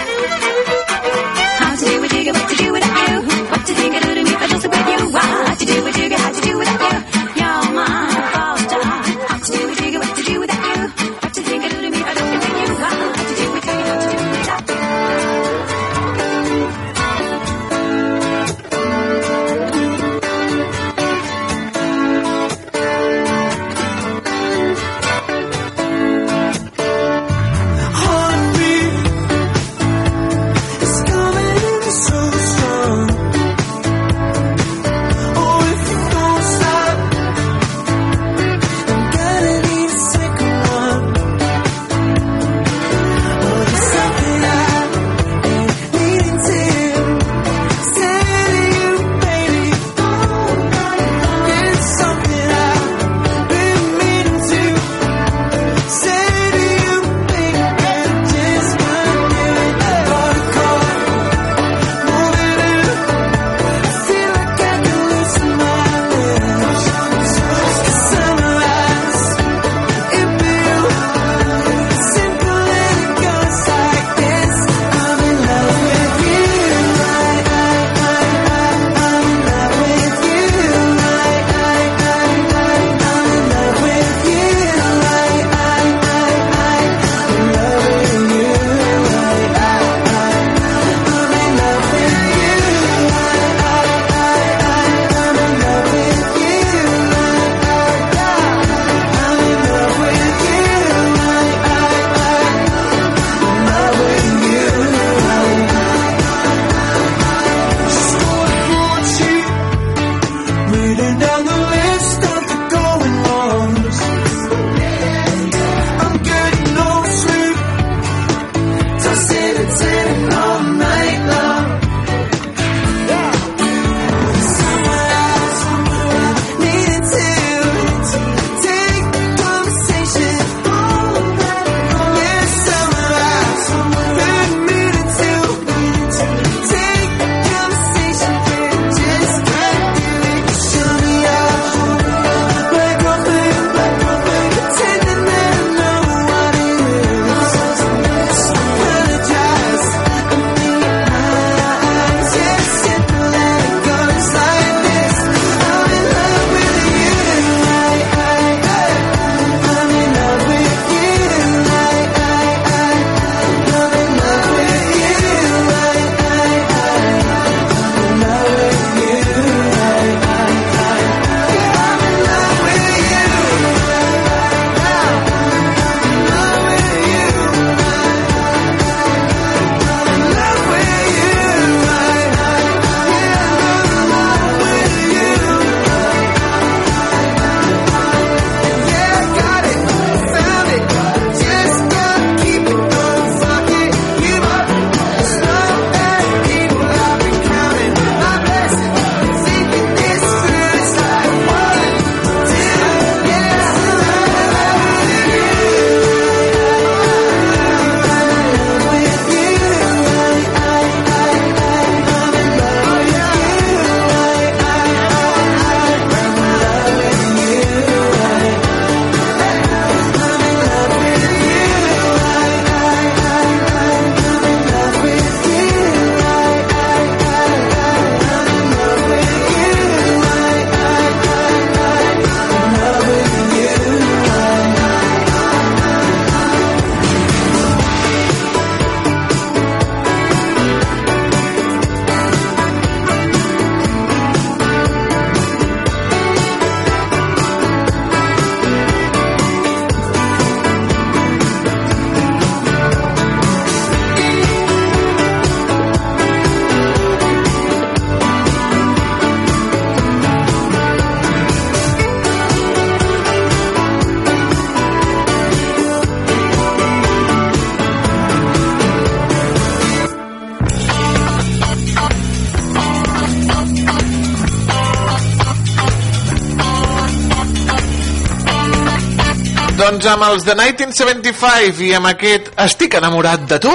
Doncs amb els de 1975 i amb aquest Estic enamorat de tu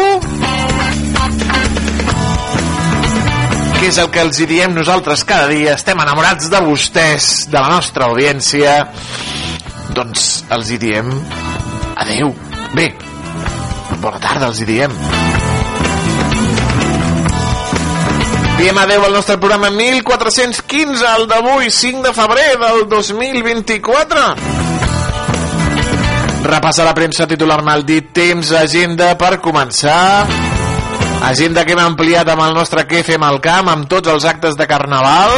que és el que els hi diem nosaltres cada dia estem enamorats de vostès de la nostra audiència doncs els hi diem adeu bé, bona tarda els hi diem Diem adeu al nostre programa 1415, el d'avui, 5 de febrer del 2024. Repassa la premsa titular mal dit, temps, agenda per començar. Agenda que hem ampliat amb el nostre Què fem al camp, amb tots els actes de carnaval.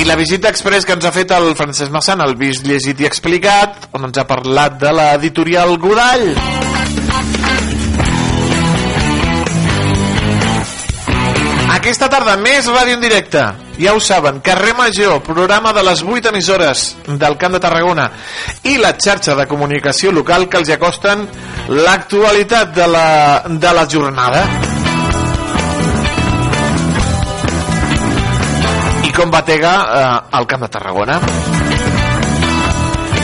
I la visita express que ens ha fet el Francesc Massan, el vist llegit i explicat, on ens ha parlat de l'editorial Godall. Aquesta tarda més ràdio en directe. Ja ho saben, carrer Major, programa de les 8 emissores del Camp de Tarragona i la xarxa de comunicació local que els acosten l'actualitat de, la, de la jornada. I com batega eh, al Camp de Tarragona.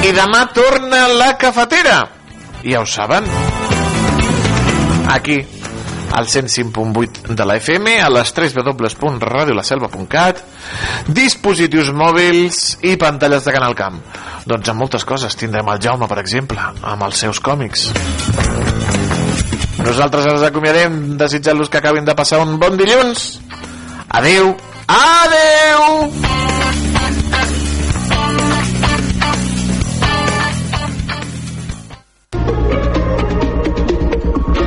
I demà torna la cafetera. Ja ho saben. Aquí, al 105.8 de la FM, a les 3 www.radiolaselva.cat, dispositius mòbils i pantalles de Canal Camp. Doncs amb moltes coses. Tindrem el Jaume, per exemple, amb els seus còmics. Nosaltres ens acomiadem desitjant-los que acabin de passar un bon dilluns. Adeu. Adeu!